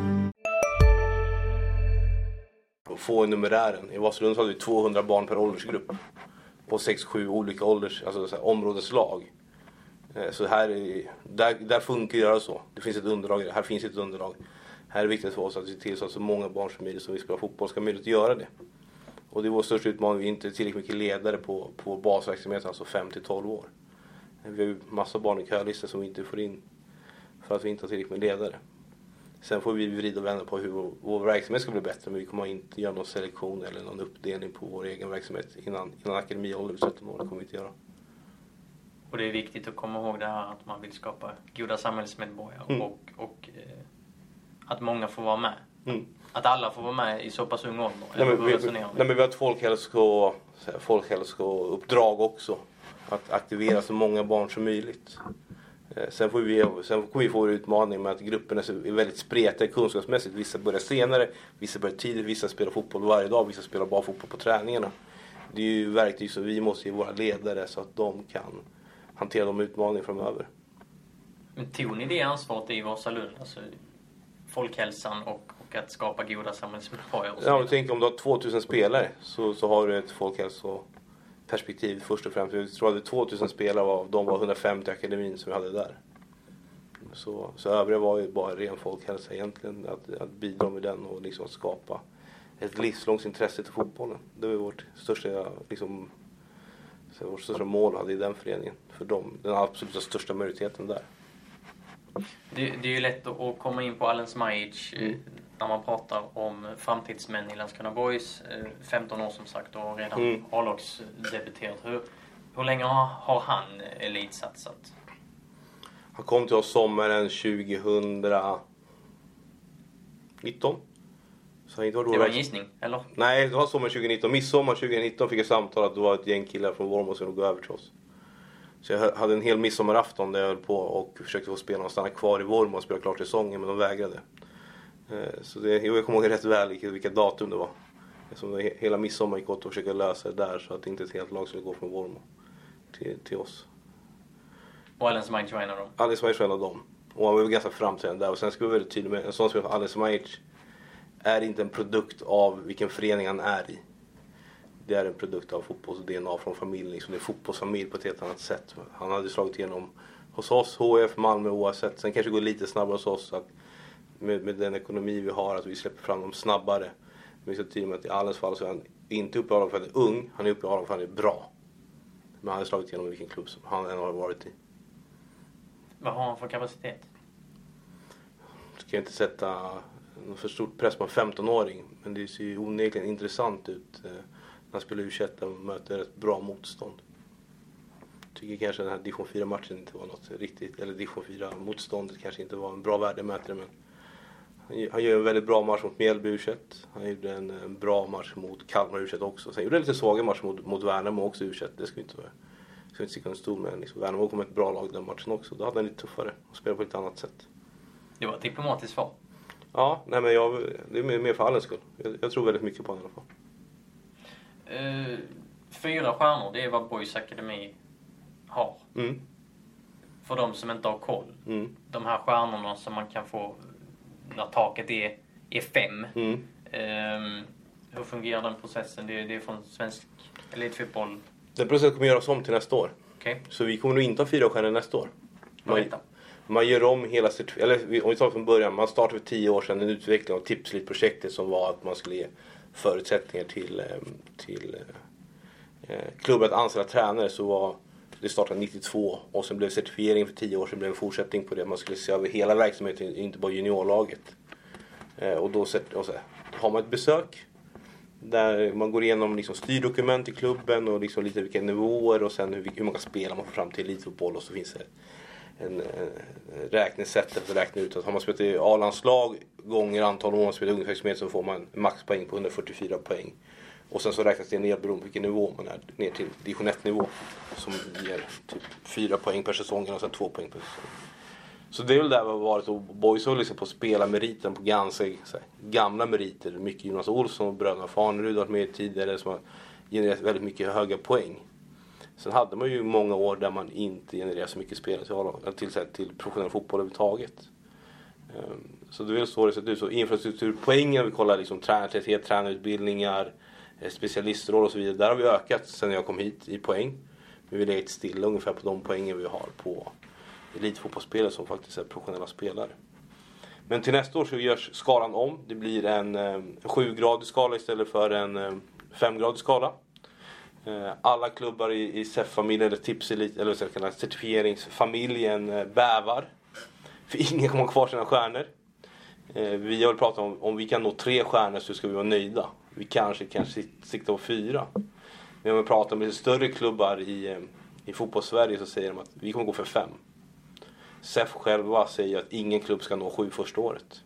Få i numerären. I Vasalund hade vi 200 barn per åldersgrupp. På 6-7 olika ålders, alltså så här, områdeslag. Eh, så här där, där funkar det att göra så. Det finns ett underlag, här finns ett underlag. Här är det viktigt för oss att se till så att så många barn som möjligt som vill spela fotboll ska ha möjlighet att göra det. Och det är vår största utmaning, vi är inte tillräckligt mycket ledare på, på basverksamheten, alltså 5 till 12 år. Eh, vi har ju massa barn i kölistor som vi inte får in för att vi inte har tillräckligt med ledare. Sen får vi vrida och vända på hur vår, vår verksamhet ska bli bättre men vi kommer inte göra någon selektion eller någon uppdelning på vår egen verksamhet innan, innan akademiålder vid 17 år. Det kommer vi inte göra. Och det är viktigt att komma ihåg det här att man vill skapa goda samhällsmedborgare Mm. och, och eh, att många får vara med. Mm. Att alla får vara med i så pass ung ålder. Nej, men, vi, ni? nej, men vi har ett folkhälso, folkhälsouppdrag också. Att aktivera så många barn som möjligt. Eh, Sen, får vi, sen kommer vi få en utmaning med att grupperna är väldigt spretiga kunskapsmässigt. Vissa börjar senare, vissa börjar tidigt, vissa spelar fotboll varje dag, vissa spelar bara fotboll på träningarna. Det är ju verktyg som vi måste ge våra ledare så att de kan hantera de utmaningarna framöver. Men tog ni det ansvaret i Vasalund? Alltså folkhälsan och, och att skapa goda så Ja, men tänk om du har 2000 spelare så, så har du ett perspektiv först och främst. Jag tror att det 2000 spelare och av dem var 150 akademin som vi hade där. Så, så övriga var ju bara ren folkhälsa egentligen. Att, att bidra med den och liksom skapa ett livslångt intresse till fotbollen. Det var vårt största, liksom, vårt största mål hade i den föreningen. För dem, den absoluta största majoriteten där. Det, det är ju lätt att, komma in på Allen Smajic. Eh, när man pratar om framtidsmän i Landskrona Boys. Eh, 15 år som sagt och redan Mm. A-lagsdebuterat. Hur, hur länge har, har han elitsatsat? Han kom till oss sommaren 2019. Så inte varit Det var en gissning, eller? Nej, det var sommaren 2019. Midsommar 2019 fick jag samtal att det var ett gäng killar från Vormo som skulle gå över till oss. Så jag hade en hel midsommarafton där jag höll på och försökte få spelarna att stanna kvar i Vormo och spela klart säsongen, men de vägrade. Eh, Så det, jo, jag kommer ihåg rätt väl vilka, datum det var. Eftersom det, hela midsommar gick åt att försöka lösa det där så att inte ett helt lag skulle gå från Vormo till, till oss. Och Allen Smajic var en av dem. Alice Majic var en av dem. Och han var väl ganska framträdande där. Och sen ska vi vara väldigt tydliga med en sån spelare som Alice Majic är inte en produkt av vilken förening han är i. Det är en produkt av fotbolls-DNA från familjen. Liksom det är fotbollsfamilj på ett helt annat sätt. Han hade slagit igenom hos oss, HF, Malmö oavsett. Sen kanske det går lite snabbare hos oss. Att med, med den ekonomi vi har, att vi släpper fram dem snabbare. Men vi ska tydliga med att i Alice fall så är han inte uppe i A-laget för att han är ung. Han är uppe i A-laget för att han är bra. Men han har slagit igenom vilken klubb som han än har varit i. Vad har han för kapacitet? ska jag inte sätta någon för stor press på en 15-åring. Men det ser ju onekligen intressant ut eh, när han spelar U21 och möter ett bra motstånd. Tycker kanske den här division 4-matchen inte var något riktigt, eller division 4-motståndet kanske inte var en bra värdemätare. Men han, gör en väldigt bra match mot Mjällby U21. Han gjorde en, en bra match mot Kalmar U21 också. Sen gjorde han lite svaga matcher mot, mot Värnamo också U21. Det ska vi inte, ska vi inte sticka under stol med. Liksom, Värnamo kom ett bra lag den matchen också. Då hade han lite tuffare och spelade på ett annat sätt. Det var ett diplomatiskt svar. Ja, nej men jag, det är mer för Allens skull. Jag, jag tror väldigt mycket på honom i alla fall. Eh, fyra stjärnor, det är vad Boys Academy har. Mm, För de som inte har koll. mm, De här stjärnorna som man kan få när taket är, är fem. mm. Ehm, hur fungerar den processen? Det, är- det är från svensk elitfotboll. Den processen kommer göras om till nästa år. Okej, Så vi kommer nog inte ha fyra stjärnor nästa år. berätta. Man gör om hela eller om vi tar från början, man startade för tio år sedan en utveckling av Tipslit-projektet som var att man skulle ge förutsättningar till, eh, till eh, eh, klubbar att anställa tränare. Så var, det startade 92 och sen blev certifiering för 10 år sedan blev en fortsättning på det. Man skulle se över hela verksamheten, inte bara juniorlaget. Eh, och då och så, har man ett besök där man går igenom liksom styrdokument i klubben och liksom lite vilka nivåer och sen hur, hur många spelare man får fram till elitfotboll och så finns det en, en räknesätt för att räkna ut att har man spelat i A-landslag gånger antal år man spelat ungdomsverksamhet så får man maxpoäng på 144 poäng. Och sen så räknas det ner beroende på vilken nivå man är ner till division 1 nivå. Som ger typ 4 poäng per säsong och sen 2 poäng per säsong. Så det är väl där vi har varit och Boys har liksom på spelarmeriten på ganska här, gamla meriter. Mycket Jonas Olsson och bröderna Farnerud har varit med tidigare som har genererat väldigt mycket höga poäng. Sen hade man ju många år där man inte genererade så mycket spelare till, till, till professionell fotboll överhuvudtaget. Ehm, så det är väl så det sett ut. Så infrastrukturpoängen, vi kollar liksom tränartäthet, tränarutbildningar, Eh, specialistroll och så vidare. Där har vi ökat sen jag kom hit i poäng. Men vi har legat stilla ungefär på de poängen vi har på elitfotbollsspelare som faktiskt är professionella spelare. Men till nästa år så görs skalan om. Det blir en, eh, en sjugradig skala istället för en eh, femgradig skala. Eh, alla klubbar i, i SEF-familjen, eller Tipselit, eller så kallas certifieringsfamiljen, eh, bävar. För ingen kommer ha kvar sina stjärnor. Vi har pratat om om vi kan nå tre stjärnor så ska vi vara nöjda. Vi kanske kan sikta på fyra. Men om vi pratar med större klubbar i, eh, i fotbollssverige så säger de att vi kommer gå för fem. SEF själva säger att ingen klubb ska nå sju första året.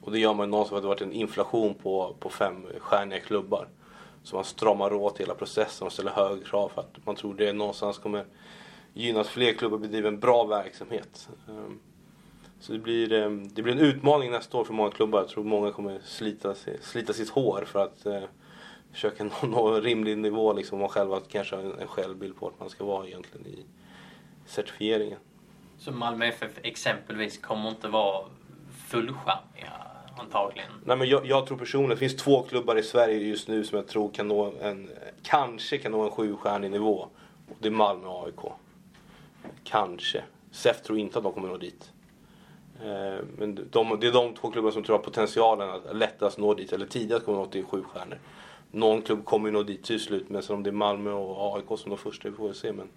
Och det gör man någonstans för att det har varit en inflation på, på fem stjärniga klubbar. Så man stramar åt hela processen och ställer högre krav för att man tror det någonstans kommer gynna att fler klubbar bedriver en bra verksamhet. Ehm, så det blir, ehm, det blir en utmaning nästa år för många klubbar. Jag tror många kommer slita, slita sitt hår för att eh, försöka nå, nå en rimlig nivå. Liksom, man själva kanske har en självbild på att man ska vara egentligen i certifieringen. Så Malmö FF exempelvis kommer inte vara fullstjärniga antagligen? Nej men jag, jag, tror personligen, det finns två klubbar i Sverige just nu som jag tror kan nå en, kanske kan nå en sjustjärnig nivå. Det är Malmö och AIK. Kanske. SEF tror inte att de kommer nå dit. Eh, men de, det är de två klubbarna som tror har potentialen att lättast nå dit, eller tidigast kommer nå till sju stjärnor. Någon klubb kommer ju nå dit till slut, men sen om det är Malmö och AIK som de första, vi får se. Men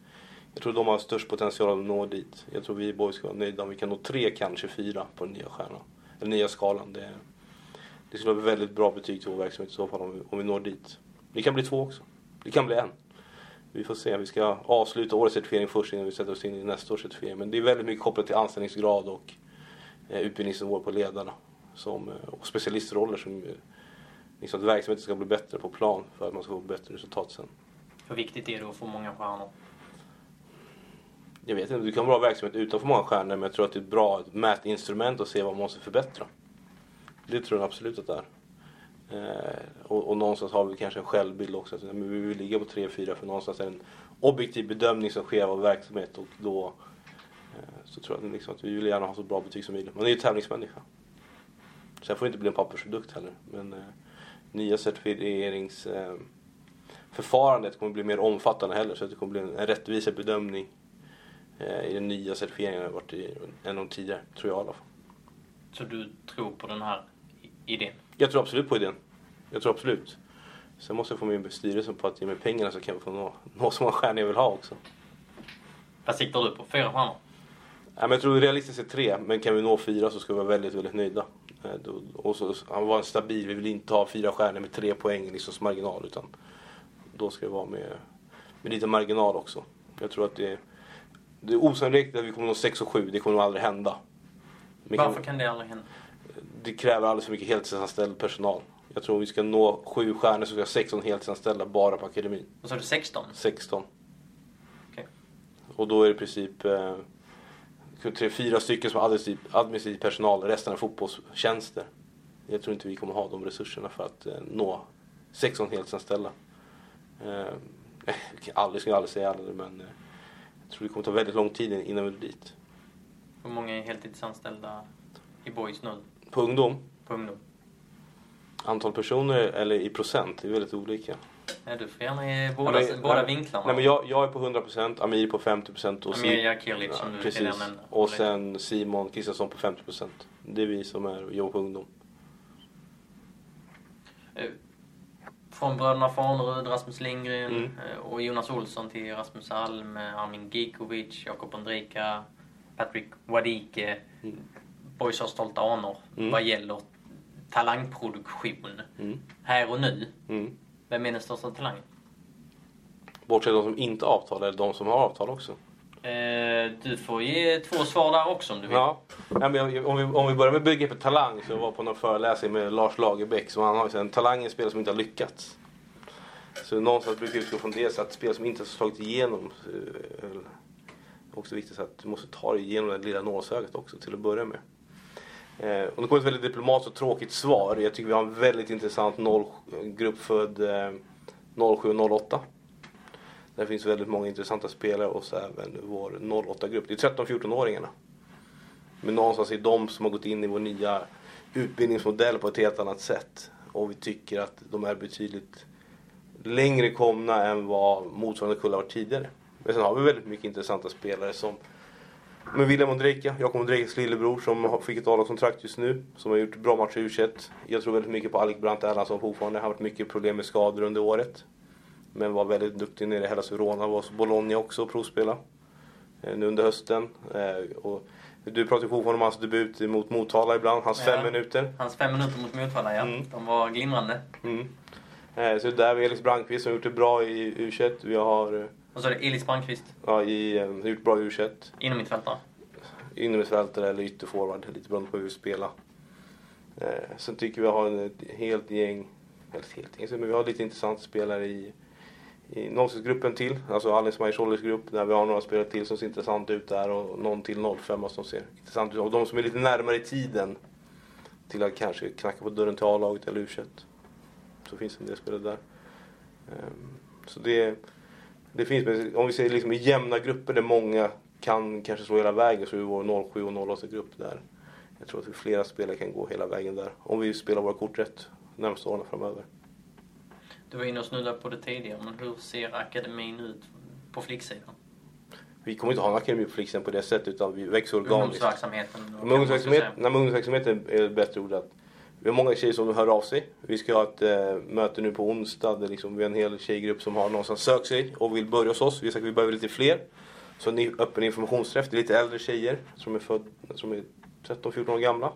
jag tror de har störst potential att nå dit. Jag tror vi i Boys ska vara nöjda om vi kan nå tre, kanske fyra på den nya stjärnan. Eller nya skalan. Det, det skulle vara ett väldigt bra betyg till vår verksamhet i så fall om vi, om vi når dit. Det kan bli två också. Det kan bli en. Vi får se. Vi ska avsluta årets certifiering först innan vi sätter oss in i nästa års certifiering. Men det är väldigt mycket kopplat till anställningsgrad och eh, utbildningsnivå på ledarna. Som, eh, och specialistroller som liksom att verksamheten ska bli bättre på plan för att man ska få bättre resultat sen. Hur viktigt är det att få många stjärnor? jag vet inte, du kan ha bra verksamhet utanför många stjärnor men jag tror att det är ett bra mätinstrument att se vad man måste förbättra. Det tror jag absolut att det är. Eh, och, och någonstans har vi kanske en självbild också. Att, men vi vill ligga på 3-4 för någonstans är det en objektiv bedömning som sker av verksamhet och då så tror jag liksom att vi vill gärna ha så bra betyg som möjligt. Man är ju tävlingsmänniska. Sen får det inte bli en pappersprodukt heller. Men eh, nya certifieringsförfarandet eh, kommer bli mer omfattande heller så att det kommer bli en, en rättvisare bedömning Eh, i den nya certifieringen har varit i, än de tidigare, tror jag i alla fall. Så du tror på den här idén? Jag tror absolut på idén. Jag tror absolut. Sen måste jag få min styrelse på att ge mig pengarna så kan vi få nå, nå så många stjärnor jag vill ha också. Vad siktar du på? Fyra stjärnor? Men jag tror realistiskt är tre, men kan vi nå fyra så ska vi vara väldigt, väldigt nöjda. Eh, och så, han var en stabil, vi vill inte ha fyra stjärnor med tre poäng liksom som marginal utan då ska vi vara med, med lite marginal också. Jag tror att det det är osannolikt att vi kommer nå 6 och 7. Det kommer nog aldrig hända. Men Varför kan det aldrig hända? Det kräver alldeles för mycket heltidsanställd personal. Jag tror om vi ska nå 7 stjärnor så ska vi ha 16 heltidsanställda bara på akademin. Vad sa du, 16? 16. Okay. Och då är det i princip eh, tre, fyra stycken som administrativ, administrativ personal. Resten är fotbollstjänster. Jag tror inte vi kommer ha de resurserna för att eh, nå 16 heltidsanställda. Eh, aldrig ska jag aldrig säga aldrig men eh, jag tror det kommer ta väldigt lång tid innan vi är dit. Hur många är heltidsanställda i Boys nu? På ungdom? På ungdom. Antal personer eller i procent, det är väldigt olika. Ja, du får gärna ge båda, Nej, båda nej, vinklarna. Nej, men jag, jag är på 100%, Amir på 50% och Amir Jakilic som du precis. nämnde. Och sen Simon Kristiansson på 50%. Det är vi som är jobbar på ungdom. Eh, Från bröderna Farnerud, Rasmus Lindgren Mm. eh, och Jonas Olsson till Rasmus Alm, eh, Armin Gikovic, Jakob Ondrika, Patrick Wadike. Mm. Boys har stolta anor Mm. vad gäller talangproduktion. Mm. Här och nu. Mm. Vem är den största talangen? Bortsett de som inte har avtal, eller de som har avtal också. Eh, du får ge två svar där också om du vill. Ja. Jag- om, vi, om vi börjar med begreppet talang så jag var på någon föreläsning med Lars Lagerbäck som han har ju en talang är en spelare som inte har lyckats. Så någonstans brukar jag utgå från det så att spelare som inte har slagit igenom eh, också viktigt så att du måste ta dig igenom det lilla nålsögat också till att börja med. Eh, och det kommer ett väldigt diplomatiskt och tråkigt svar. Jag tycker vi har en väldigt intressant noll, grupp född eh, 07-08. Där finns väldigt många intressanta spelare och så även vår 08-grupp. Det är 13-14-åringarna. Men någonstans är de som har gått in i vår nya utbildningsmodell på ett helt annat sätt. Och vi tycker att de är betydligt längre komna än vad motsvarande kullar varit tidigare. Men sen har vi väldigt mycket intressanta spelare som med William Ondrejka, Jakob Ondrejkas lillebror som fick ett avlagskontrakt just nu. Som har gjort bra matcher i u Jag tror väldigt mycket på Alec Brandt Erlandsson fortfarande. Han har haft mycket problem med skador under året. Men var väldigt duktig nere i Hellas Verona. Var hos Bologna också och provspela. eh, Nu under hösten. Eh, Och du pratar ju fortfarande om hans debut mot Motala ibland. Hans Ja. fem minuter. Hans fem minuter mot Motala, ja. Mm. De var glimrande. Mm. Eh, Så där har vi Felix Brandqvist som har gjort det bra i U21. Vi har eh, Och så är det Elis Brandqvist, ja, i, eh, gjort bra i U21. inom mitt fältare. innermittfältare eller ytterforward, lite beroende på hur vi spelar. Eh, sen tycker vi har en, ett helt gäng, eller ett helt gäng, men vi har lite intressanta spelare i, i gruppen till, alltså Alice Majsholis grupp, där vi har några spelare till som ser intressant ut där och någon till 05 som ser intressant ut. Och de som är lite närmare i tiden till att kanske knacka på dörren till A-laget eller u Så finns en del spelare där. Ehm, Så det, det finns, men om vi ser liksom i jämna grupper där många kan kanske slå hela vägen så är vår 07 och 08-grupp där. Jag tror att flera spelare kan gå hela vägen där. Om vi spelar våra kort rätt närmaste åren framöver. Du var inne och snuddade på det tidigare, men hur ser akademin ut på flicksidan? Vi kommer inte ha en akademi på Flixen på det sättet utan vi växer organiskt. Ungdomsverksamheten? ungdomsverksamhet, nej, ungdomsverksamheten är ett bättre ord. Vi har många tjejer som hör av sig. Vi ska ha ett eh, möte nu på onsdag där liksom vi har en hel tjejgrupp som har någonstans sökt sig och vill börja hos oss. Vi har sagt att vi behöver lite fler. Så en öppen informationsträff. Det är lite äldre tjejer som är, född, som är 13-14 år gamla.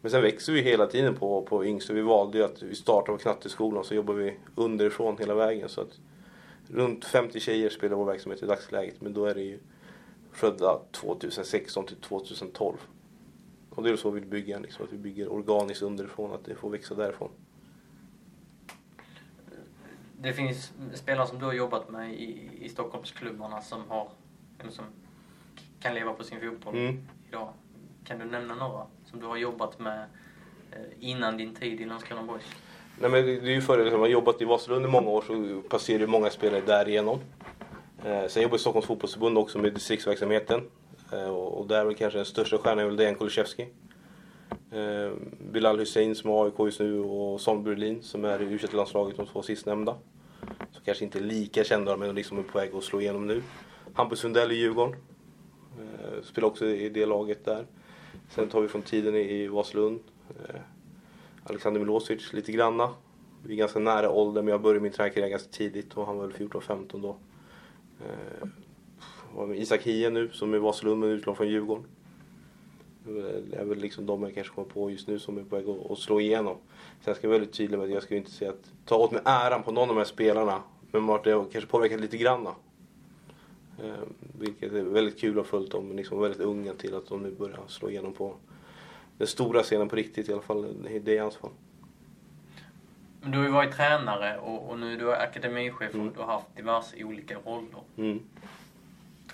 Men sen växer vi hela tiden på, på yngsta. Vi valde ju att vi startar på knatteskolan så jobbar vi underifrån hela vägen. Så att runt 50 tjejer spelar vår verksamhet i dagsläget. Men då är det ju födda 2016 till 2012. Och det är så vi vill bygga, liksom, att vi bygger organiskt underifrån, att det får växa därifrån. Det finns spelare som du har jobbat med i, i Stockholmsklubbarna som, har, som kan leva på sin fotboll Mm. idag. Kan du nämna några som du har jobbat med eh, innan din tid i Landskrona Boys? Nej, men det är ju för liksom, man har jobbat i Vasalund i många år så passerar ju många spelare därigenom. Eh, sen jobbar jag i Stockholms fotbollsförbund också med distriktsverksamheten. Eh, och, där är väl kanske den största stjärnan är väl Dejan Kulusevski. Eh, Bilal Hussein som är AIK just nu och Son Berlin som är i u landslaget de två sistnämnda. Så kanske inte lika kända men liksom är på väg att slå igenom nu. Hampus Sundell i Djurgården. Eh, spelar också i det laget där. Sen tar vi från tiden i, Vasalund. Eh, Alexander Milosevic lite granna. Vi är ganska nära ålder men jag började min tränarkarriär ganska tidigt och han var väl 14-15 då. Eh, Isak Hie nu som är Vasalund men utlån från Djurgården. Det är väl liksom de jag kanske kommer på just nu som är på väg att, slå igenom. Sen ska jag vara väldigt tydlig med att jag ska inte säga att ta åt mig äran på någon av de här spelarna. Men det har kanske påverkat lite granna. Eh, vilket är väldigt kul att ha följt dem, liksom väldigt unga till att de nu börjar slå igenom på den stora scenen på riktigt i alla fall. Det är i hans fall. Men du har ju varit tränare och, och nu är du akademichef Mm. och du har haft diverse olika roller. Mm.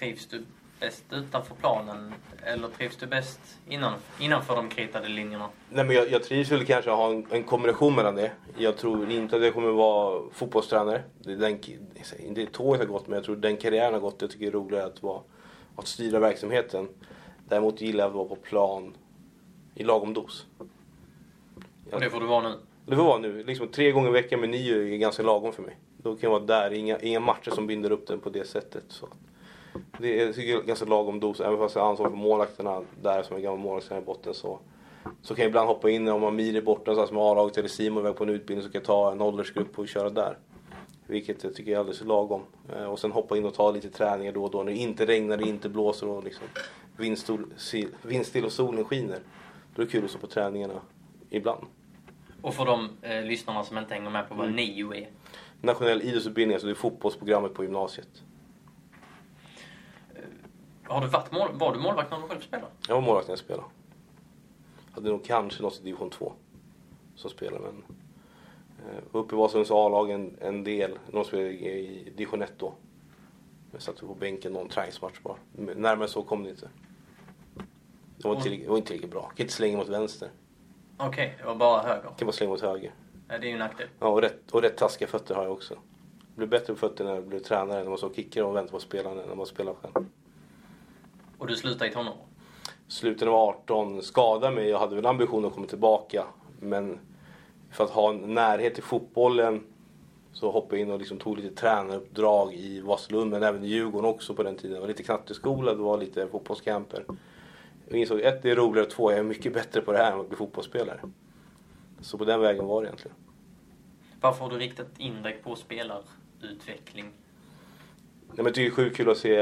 Trivs du bäst utanför planen eller trivs du bäst innan, innanför de kritade linjerna? Nej, men jag, jag trivs väl kanske att ha en, en kombination mellan det. Jag tror inte att jag kommer vara fotbollstränare. Det är den, inte tåget har gått, men jag tror den karriären har gått. Jag tycker det är roligare att, vara, att styra verksamheten. Däremot gillar jag att vara på plan i lagom dos. Och det får du vara nu. Det får vara nu. Liksom tre gånger i veckan med nio är ganska lagom för mig. Då kan jag vara där. Inga, inga matcher som binder upp den på det sättet. Så. Det är, tycker jag ganska lagom dos. Även fast jag har ansvar för målvakterna där som är gammal målvaktstränare i botten så, så kan jag ibland hoppa in om Amir är borta någonstans med A-laget eller Simon är iväg på en utbildning så kan jag ta en åldersgrupp och köra där. Vilket jag tycker är alldeles lagom. Eh, och sen hoppa in och ta lite träningar då och då när det inte regnar, det inte blåser och liksom vindstill och solen skiner. Då är det kul att stå på träningarna ibland. Och för de eh, lyssnarna som inte hänger med på vad mm. NIO är? Nationell idrottsutbildning, alltså det är fotbollsprogrammet på gymnasiet. Har du varit mål, var du målvakt när du själv spelade? Jag var målvakt när jag spelade. Hade nog kanske något i division 2 som spelade men eh, uppe i Vasalunds A-lag en, en del, de spelade i division 1 då. Jag satt på bänken någon träningsmatch bara. Närmare så kom det inte. Det var, inte, det var inte tillräckligt bra. Jag kan inte slänga mot vänster. Okej, okay, det var bara höger? Jag kan bara slänga mot höger. Ja, det är ju en nackdel. Ja, och rätt, och rätt taskiga fötter har jag också. Jag blev bättre på fötterna när jag blev tränare, när man såg kickar och väntade på spelarna, när man spelade själv. Och du slutade i tonår? Slutet av 18, skadade mig. Jag hade väl ambitionen att komma tillbaka. Men för att ha en närhet till fotbollen så hoppade jag in och liksom tog lite tränaruppdrag i Vaslund men även i Djurgården också på den tiden. Det var lite knatteskola, det var lite fotbollscamper. Jag insåg ett, det är roligare, två, jag är mycket bättre på det här än att bli fotbollsspelare. Så på den vägen var det egentligen. Varför har du riktat in dig på spelarutveckling? Nej, men jag tycker det är sjukt kul att se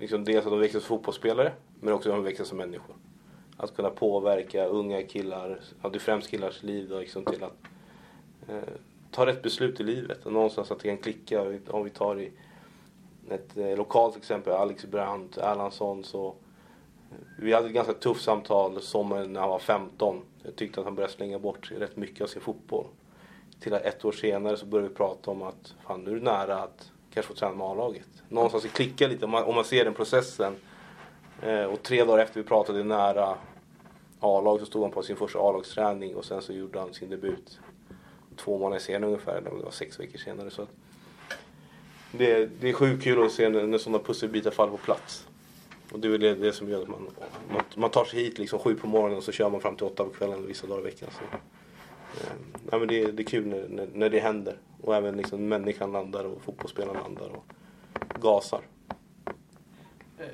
liksom, dels att de växer som fotbollsspelare, men också att de växer som människor. Att kunna påverka unga killar, ja, det är främst killars liv då, liksom, till att eh, ta rätt beslut i livet. Och någonstans att det kan klicka. Om vi tar i ett eh, lokalt exempel, Alex Brandt, Erlandsson, så eh, vi hade ett ganska tufft samtal sommaren när han var 15. Jag tyckte att han började slänga bort rätt mycket av sin fotboll. Till att ett år senare så började vi prata om att fan, nu är det nära att kanske få träna med A-laget. Någonstans det klickar lite om man, om man ser den processen. Eh, och tre dagar efter vi pratade nära A-laget så stod han på sin första A-lagsträning och sen så gjorde han sin debut två månader senare ungefär, eller det var sex veckor senare. Så det, det är sjukt kul att se när, när sådana pusselbitar faller på plats. Och det är väl det, det som gör att man, man, man, tar sig hit liksom sju på morgonen och så kör man fram till åtta på kvällen vissa dagar i veckan. Så, ja, men det, det är kul när, när, när, det händer. Och även liksom människan landar och fotbollsspelaren landar och gasar. Eh,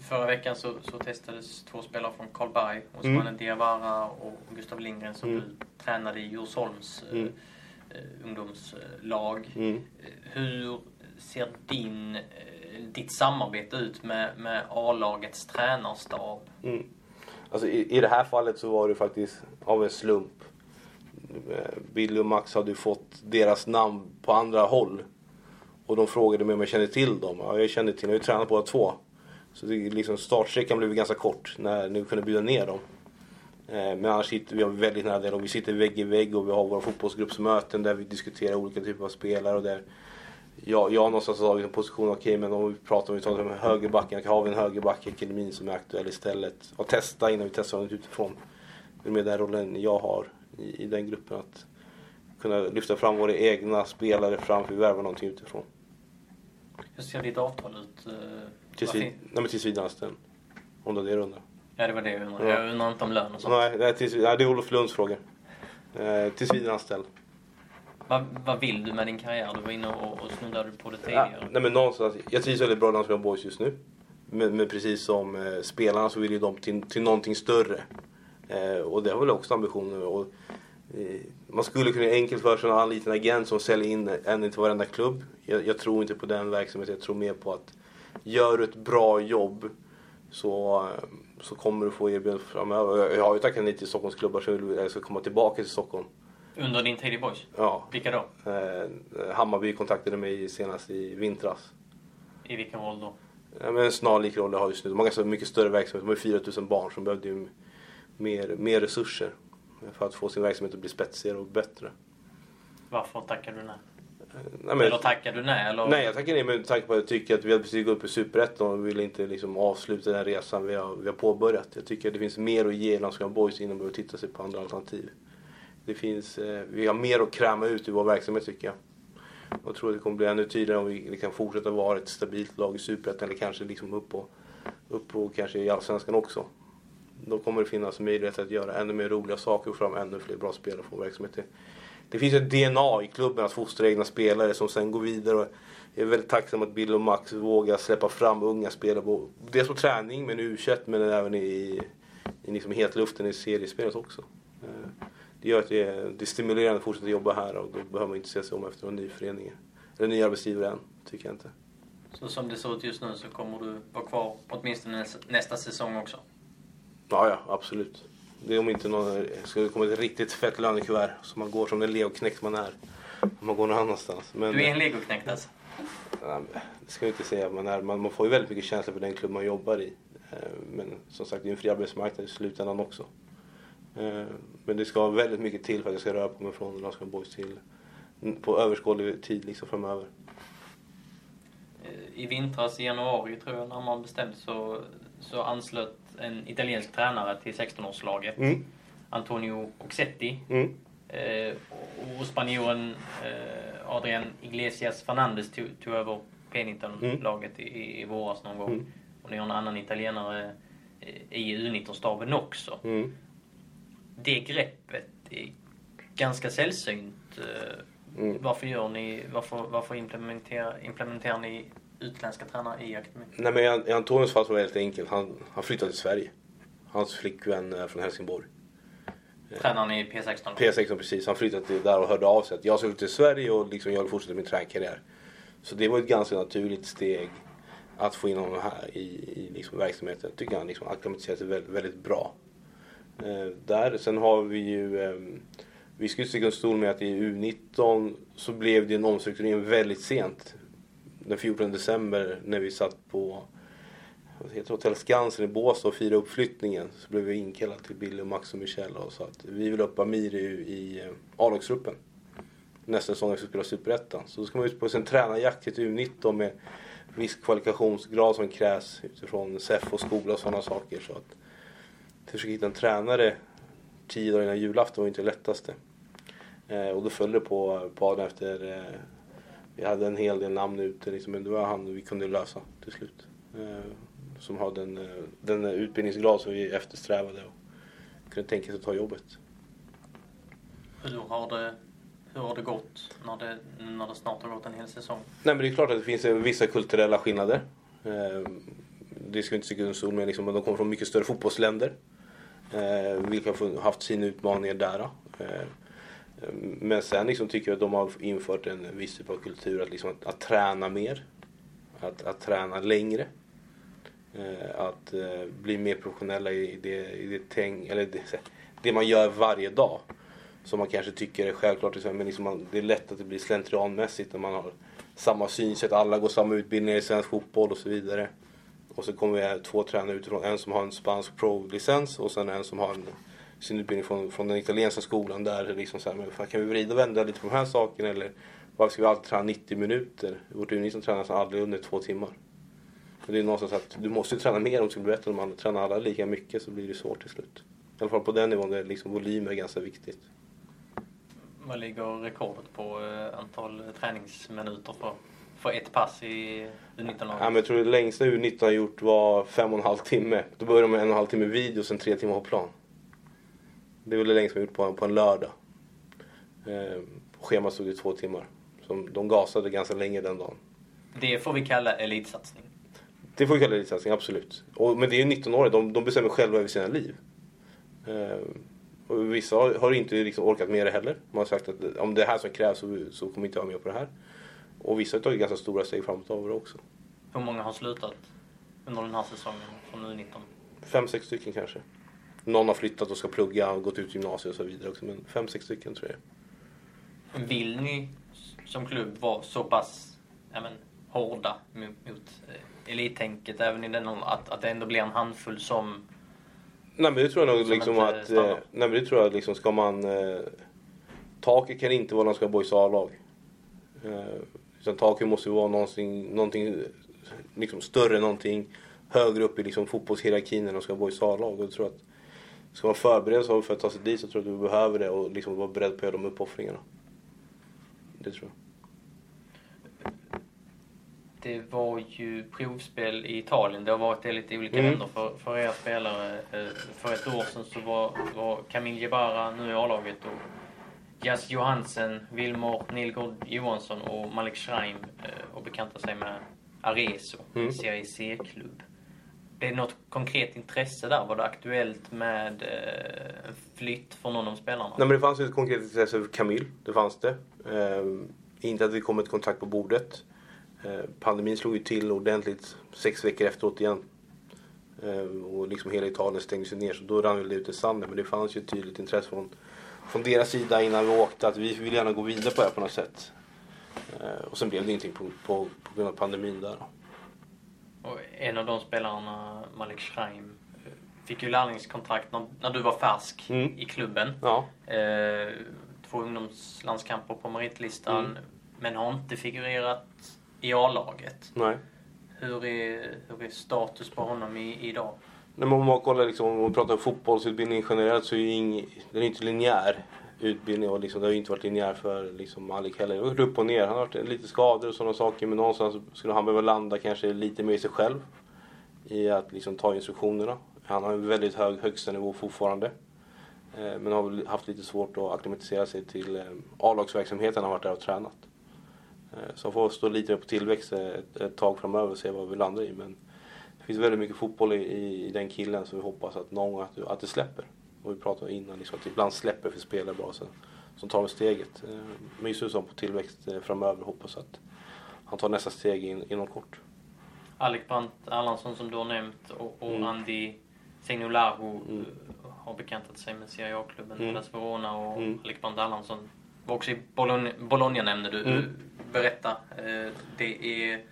förra veckan så, så testades två spelare från Karlberg, Osman mm. Diawara och Gustav Lindgren som mm. du tränade i Djursholms mm. eh, ungdomslag. Mm. Hur ser din ditt samarbete ut med, med A-lagets tränarstab? Mm. Alltså i, i det här fallet så var det faktiskt av en slump. Eh, Billy och Max hade ju fått deras namn på andra håll. Och de frågade mig om jag kände till dem. Ja, jag kände till dem. Jag har ju tränat båda två. Så det, liksom, startsträckan blev ganska kort när vi kunde bjuda ner dem. Eh, men annars sitter vi väldigt nära dialog. Vi sitter vägg i vägg och vi har våra fotbollsgruppsmöten där vi diskuterar olika typer av spelare. Och där jag, jag har någonstans tagit en position, okej okay, men om vi pratar om, vi tar högerbacken, har vi en högerback i akademin som är aktuell istället? Och testa innan vi testar honom utifrån. Det är mer den rollen jag har i, i den gruppen. Att kunna lyfta fram våra egna spelare framför vi värvar någonting utifrån. Hur ser ditt avtal ut? Eh, tills, vid, nej, men tills vidareanställd. Om det är det du undrar. Ja det var det jag undrade. Ja. Jag undrar inte om lön och sånt. Nej, nej, tills, nej det är Olof Lunds fråga. Eh, tills vidareanställd. Vad, vad vill du med din karriär? Du var inne och, och snuddade på det tidigare. Ja, nej men någonstans, jag trivs väldigt bra i Landskrona Boys just nu. Men, men, precis som eh, spelarna så vill ju de till, till någonting större. Eh, och det har väl också ambitioner. Och, man skulle kunna enkelt för sig ha en liten agent som säljer in en till varenda klubb. Jag, jag, tror inte på den verksamheten. Jag tror mer på att gör du ett bra jobb så, eh, så kommer du få erbjudanden framöver. Jag har ju tackat nej till Stockholmsklubbar så jag ska komma tillbaka till Stockholm. Under din tid i Boys? Ja. Vilka då? Eh, Hammarby kontaktade mig senast i vintras. I vilken roll då? Ja, men en snarlik roll jag har just nu. De har ganska mycket större verksamhet. De har 4000 barn som behövde ju mer, mer resurser för att få sin verksamhet att bli spetsigare och bättre. Varför tackar du nej? nej men, eller tackar du nej? Eller? Nej, jag tackar nej med tanke på att jag tycker att vi har precis gått upp i Superettan och vill inte liksom avsluta den resan vi har, vi har påbörjat. Jag tycker att det finns mer att ge Landskrona Boys innan man behöver titta sig på andra alternativ det finns, eh, vi har mer att kräma ut i vår verksamhet tycker jag. Jag tror att det kommer bli ännu tydligare om vi kan fortsätta vara ett stabilt lag i Superettan eller kanske liksom upp på, upp på kanske i Allsvenskan också då kommer det finnas möjlighet att göra ännu mer roliga saker och få fram ännu fler bra spelare från verksamheten. Det finns ett DNA i klubben att fostra egna spelare som sen går vidare. Och jag är väldigt tacksam att Bill och Max vågar släppa fram unga spelare. Dels på träning men i u men även i, i liksom hetluften i seriespelet också. Eh, det gör att det är, det är stimulerande att fortsätta jobba här och då behöver man inte se sig om efter någon ny förening. Eller ny arbetsgivare än, tycker jag inte. Så som det ser ut just nu så kommer du vara kvar åtminstone nästa säsong också? Ja, ja, absolut. Det är om inte någon, skulle komma ett riktigt fett lönekuvert så man går som den legoknäckt man är. Om man går någon annanstans. Men, du är en legoknäckt alltså? det ska jag inte säga man är. Man, man får ju väldigt mycket känsla för den klubb man jobbar i. Eh, men som sagt, det är en fri arbetsmarknad i slutändan också. Eh, men det ska väldigt mycket till för att jag ska röra på mig från Landskrona Boys till på överskådlig tid liksom framöver. I vintras, i januari tror jag, när man bestämde så, så anslöt en italiensk tränare till 16-årslaget. Mm. Antonio Oxetti. Mm. Eh, och spanjoren eh, Adrian Iglesias Fernandes tog, tog över P19-laget mm. i, i våras någon gång. Mm. Och ni har en annan italienare eh, i U19-staben också. Mm. Det greppet är ganska sällsynt. Eh, mm. Varför gör ni, varför, varför implementerar, implementerar ni utländska tränare i akademin? Nej men i Antonios fall var det väldigt enkelt. Han, han flyttade till Sverige. Hans flickvän är från Helsingborg. Tränaren i P16? P16 precis. Han flyttade till där och hörde av sig att jag ska till Sverige och liksom jag vill fortsätta min träkarriär. Så det var ett ganska naturligt steg att få in honom här i, i liksom verksamheten. Jag tycker han liksom acklimatiserat sig väldigt, väldigt bra. Eh, där. Sen har vi ju eh, vi skulle sticka en stol med att i U19 så blev det en omstrukturering väldigt sent den 14 december när vi satt på vad heter Hotell Skansen i Båstad och firade uppflyttningen så blev vi inkallade till Billy, Max och Michel och sa att vi vill upp Amir i, i eh, A-lagsgruppen. Nästa säsong ska vi spela Superettan. Så då ska man ut på sin tränarjakt till U19 med viss kvalifikationsgrad som krävs utifrån SEF och skola och sådana saker. Så att försöka hitta en tränare tio dagar innan julafton var inte det lättaste. Eh, och då följde det på, på efter eh, vi hade en hel del namn ute liksom, men det var han vi kunde lösa till slut. Eh, som har den, eh, den utbildningsgrad som vi eftersträvade och kunde tänka sig att ta jobbet. Hur har det, hur har det gått när det, när det snart har gått en hel säsong? Nej men det är klart att det finns vissa kulturella skillnader. Eh, det ska vi inte sticka under stol med, liksom, de kommer från mycket större fotbollsländer. vilka har haft sina utmaningar där. Men sen liksom tycker jag att de har infört en viss typ av kultur att, liksom, att, att träna mer. Att, att träna längre. Eh, att eh, bli mer professionella i det, i det, tänk, eller det, det man gör varje dag. Som man kanske tycker är självklart. Liksom, men liksom man, det är lätt att det blir slentrianmässigt när man har samma synsätt. Alla går samma utbildningar i svensk fotboll och så vidare. Och så kommer vi två tränare utifrån. En som har en spansk pro-licens och sen en som har en sin utbildning från, från den italienska skolan där liksom så här, men kan vi vrida och vända lite på de här sakerna eller varför ska vi alltid träna 90 minuter? Vårt U19 tränar aldrig under två timmar. Så det är någonstans att du måste träna mer om du ska bli bättre. Om man tränar alla lika mycket så blir det svårt till slut. I alla fall på den nivån där liksom volym är ganska viktigt. Vad ligger rekordet på eh, antal träningsminuter för, för ett pass i U19-laget? Ja, jag tror det längsta U19 har gjort var fem och en halv timme. Då började de med en och en halv timme video och sen tre timmar på plan. Det är väl det längsta vi gjort på, på en lördag. Eh, schemat stod i två timmar. Så de gasade ganska länge den dagen. Det får vi kalla elitsatsning. Det får vi kalla elitsatsning, absolut. Och, men det är ju 19-åringar, de, de bestämmer själva över sina liv. Eh, och vissa har, har inte liksom orkat med det heller. Man har sagt att om det är här som krävs så, så kommer inte jag med på det här. Och vissa har tagit ganska stora steg framåt av det också. Hur många har slutat under den här säsongen från U19? Fem, sex stycken kanske. Någon har flyttat och ska plugga och gått ut gymnasiet och så vidare också. Men fem, sex stycken tror jag. Vill ni som klubb vara så pass ja, men, hårda mot, mot eh, elittänket även i den att, att det ändå blir en handfull som Nej men det tror jag nog liksom att... Eh, nej men det tror jag liksom ska man... Eh, taket kan inte vara någon ska Boys A-lag. Eh, utan taket måste vara någonting, någonting liksom större, någonting högre upp i liksom fotbollshierarkin än de ska Boys A-lag. Och jag tror att Ska man förbereda sig för att ta sig dit så tror jag att du behöver det och liksom vara beredd på att göra de uppoffringarna. Det tror jag. det var ju provspel i Italien. Det har varit det lite olika Mm. länder för, för er spelare. Eh, För ett år sedan så var, var Camille Jebara nu i A-laget och Jas Johansen, Wilmor Nilgård Johansson och Malik Schreim eh, och bekanta sig med Arezo, Mm. Serie C-klubb. Det är något konkret intresse där? Var det aktuellt med eh, en flytt för någon av spelarna? Nej men det fanns ett konkret intresse för Camille, det fanns det. Ehm, inte att vi kom ett kontrakt på bordet. Ehm, pandemin slog ju till ordentligt sex veckor efteråt igen. Ehm, och liksom hela Italien stängdes ju ner så då rann väl det ut i sanden. Men det fanns ju ett tydligt intresse från, från deras sida innan vi åkte att vi vill gärna gå vidare på det här på något sätt. Eh, och sen blev det ingenting på, på, på grund av pandemin där. då. Och en av de spelarna, Malik Schreim, fick ju lärlingskontrakt när, när du var färsk Mm. i klubben. Ja, Eh, två ungdomslandskamper på meritlistan, Mm. men har inte figurerat i A-laget. nej. Hur är, hur är status på honom i, idag? När man, om kollar liksom, om man pratar fotbollsutbildning generellt så är ju ing, den är inte linjär utbildning och liksom, det har ju inte varit linjär för liksom Malik heller. Det har varit upp och ner. Han har varit lite skador och sådana saker men någonstans skulle han behöva landa kanske lite mer i sig själv. I att liksom ta instruktionerna. Han har en väldigt hög högsta nivå fortfarande. Eh, men har väl haft lite svårt att acklimatisera sig till eh, A-lagsverksamheten han har varit där och tränat. Eh, så han får stå lite på tillväxt ett, ett tag framöver och se vad vi landar i. Men det finns väldigt mycket fotboll i, i, i den killen så vi hoppas att någon att, att det släpper. Och vi pratade innan liksom, att ibland släpper för spelare bra så, som tar steget. Eh, Men just så på tillväxt eh, framöver hoppas att han tar nästa steg in, inom kort. Alec Brandt Erlandsson som du har nämnt och, och Mm. Andy Mm. eh, har bekantat sig med Serie A-klubben Mm. Verona och Mm. Alec Brandt Erlandsson var också i Bologna, Bologna nämnde du. Mm. Berätta. Det är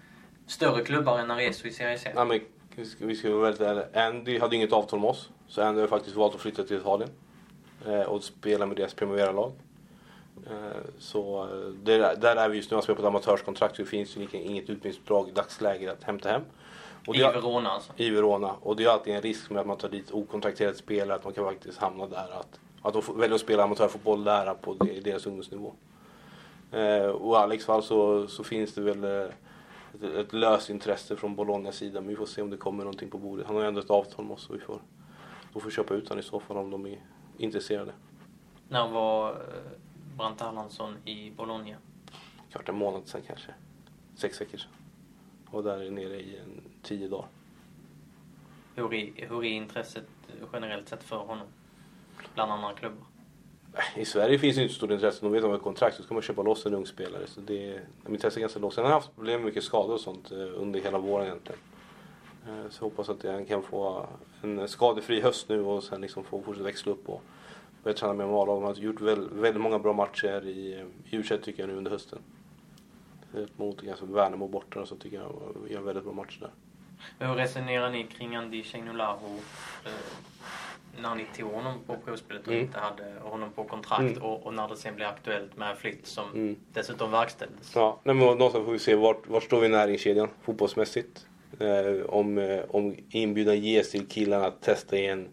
större klubbar än Arezzo i Serie C. Ja, vi ska- vi ska vara väldigt ärliga. Andy hade inget avtal med oss. Så Andy har faktiskt valt att flytta till Italien. Eh, och spela med deras Primavera-lag. Eh, så eh, där, där är vi just nu. Han spelar på ett amatörskontrakt så det finns ju inget utbildningsuppdrag i dagsläget att hämta hem. Och I Verona alltså. i Verona. Och det är alltid en risk med att man tar dit okontrakterade spelare att man kan faktiskt hamna där. Att, att de väljer att spela amatörfotboll där på de- deras ungdomsnivå. Eh, och i Alex fall så, så finns det väl eh, ett, ett löst intresse från Bolognas sida. Men vi får se om det kommer någonting på bordet. Han har ju ändå ett avtal med oss så vi får, då får köpa ut honom i så fall om de är intresserade. När var eh, Brandt Erlandsson i Bologna? Klart en månad sedan kanske. Sex veckor sedan. Och där är nere i en tio dagar. Hur är, hur är intresset generellt sett för honom? Bland andra klubbar? I Sverige finns det inte så stort intresse. De vet om ett kontrakt så ska man köpa loss en ung spelare. Så det, intresset är ganska lågt. Sen har han haft problem med mycket skador och sånt eh, under hela våren egentligen. Eh, så jag hoppas att han kan få en skadefri höst nu och sen liksom få fortsätta växla upp och börja träna med A-laget. Han har gjort väldigt, väldigt många bra matcher i, eh, u tycker jag nu under hösten. Mot alltså, Värnamo borta och så tycker jag han gör väldigt bra matcher där. Hur resonerar ni kring Andy Seinulahu när ni tog honom på provspelet och Mm. inte hade honom på kontrakt Mm. och, och när det sen blev aktuellt med flytt som Mm. dessutom verkställdes? Ja, men någonstans får vi se vart, vart står vi i näringskedjan fotbollsmässigt. Eh, om, eh, om inbjudan ges till killarna att testa i en,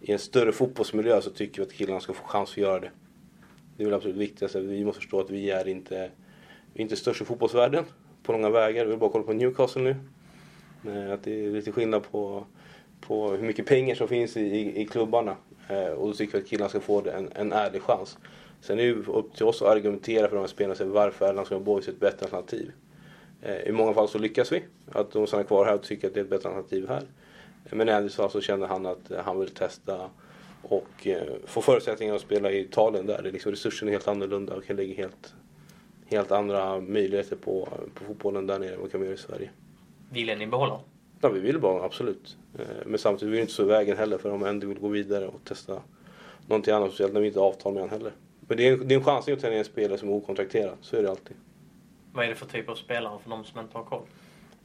i en större fotbollsmiljö så tycker vi att killarna ska få chans att göra det. Det är väl absolut viktigaste. Vi måste förstå att vi är inte, vi är inte störst i fotbollsvärlden på långa vägar. Vi vill bara kolla på Newcastle nu. Eh, att det är lite skillnad på, på hur mycket pengar som finns i, i, i klubbarna. Eh, och då tycker vi att killarna ska få en, en ärlig chans. Sen är det ju upp till oss att argumentera för de här spelarna och varför är Landskrona Boys ett bättre alternativ. Eh, I många fall så lyckas vi. Att de stannar kvar här och tycker att det är ett bättre alternativ här. Men i Andys fall så kände han att eh, han vill testa och eh, få förutsättningar att spela i Italien där. Det är liksom, resurserna är helt annorlunda och kan lägga helt, helt andra möjligheter på, på fotbollen där nere än vad kan göra i Sverige. Ville ni behålla honom? Ja, vi vill bara, absolut. Eh, Men samtidigt vill vi inte stå i vägen heller för om Andy vill gå vidare och testa någonting annat, speciellt när vi inte har avtal med honom heller. Men det är, en- det är en chansning att ta ner en spelare som är okontrakterad, så är det alltid. Vad är det för typ av spelare för de som inte har koll?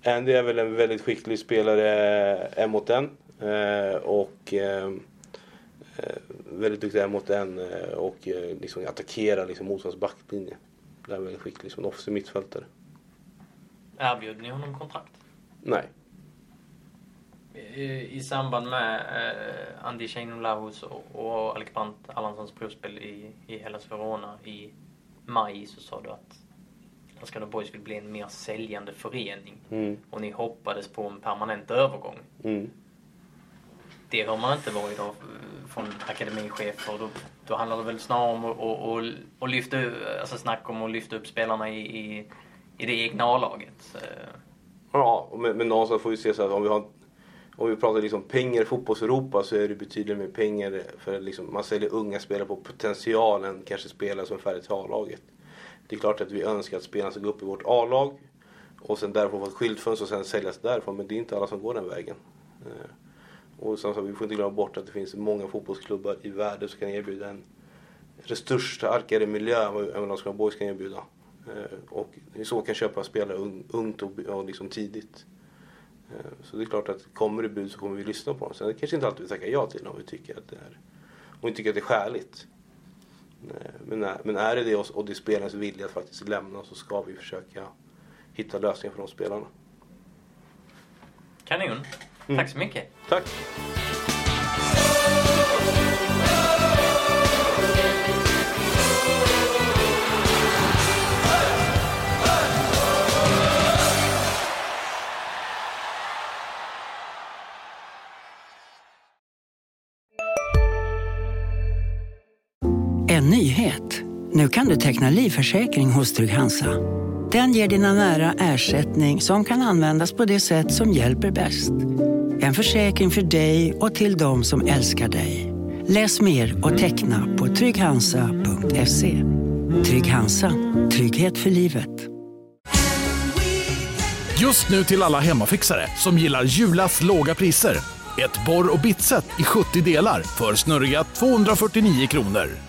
Andy är väl en väldigt skicklig spelare en mot en. eh, Och eh, eh, väldigt duktig en mot en eh, och eh, liksom attackerar liksom motståndarens backlinje. Det är väldigt skicklig som en offensiv mittfältare. Erbjöd ni honom kontrakt? Nej. I, samband med eh, Andy Seinullahus och, och Alec Brandt Erlandssons provspel i, i Hellas Verona i maj så sa du att Landskrona Boys vill bli en mer säljande förening. Mm. Och ni hoppades på en permanent övergång. Mm. Det hör man inte vara idag eh, från akademichefer. Då, då handlar det väl snarare om att, att, att, att lyfta, alltså snack om att lyfta upp spelarna i, i, i det egna A-laget. Eh, Ja, men, men någonstans får vi se så att om vi har om vi pratar liksom pengar i fotbolls-Europa så är det betydligt mer pengar för liksom, man säljer unga spelare på potentialen, kanske spelare som är färdiga till A-laget. Det är klart att vi önskar att spelarna ska gå upp i vårt A-lag och sen därifrån få ett skyltfönster och sen säljas därifrån. Men det är inte alla som går den vägen. Eh, och som sagt, vi får inte glömma bort att det finns många fotbollsklubbar i världen som kan erbjuda en resursstarkare miljö än vad än Landskrona Boys kan erbjuda. Eh, och så kan köpa spelare ungt och, och liksom tidigt. Eh, Så det är klart att kommer det bud så kommer vi lyssna på dem. Sen kanske inte alltid vi tackar ja till om vi tycker att det är, om vi tycker att det är skäligt. Eh, Men är, men är det det och det är spelarens vilja att faktiskt lämna så ska vi försöka hitta lösningar för de spelarna. Kanon. Tack så mycket. Tack! Nu kan du teckna livförsäkring hos Trygg-Hansa. Den ger dina nära ersättning som kan användas på det sätt som hjälper bäst. En försäkring för dig och till de som älskar dig. Läs mer och teckna på trygghansa.se. Trygg Hansa. Trygghet för livet. Just nu till alla hemmafixare som gillar Julas låga priser. Ett borr och bitset i 70 delar för snurriga 249 kronor.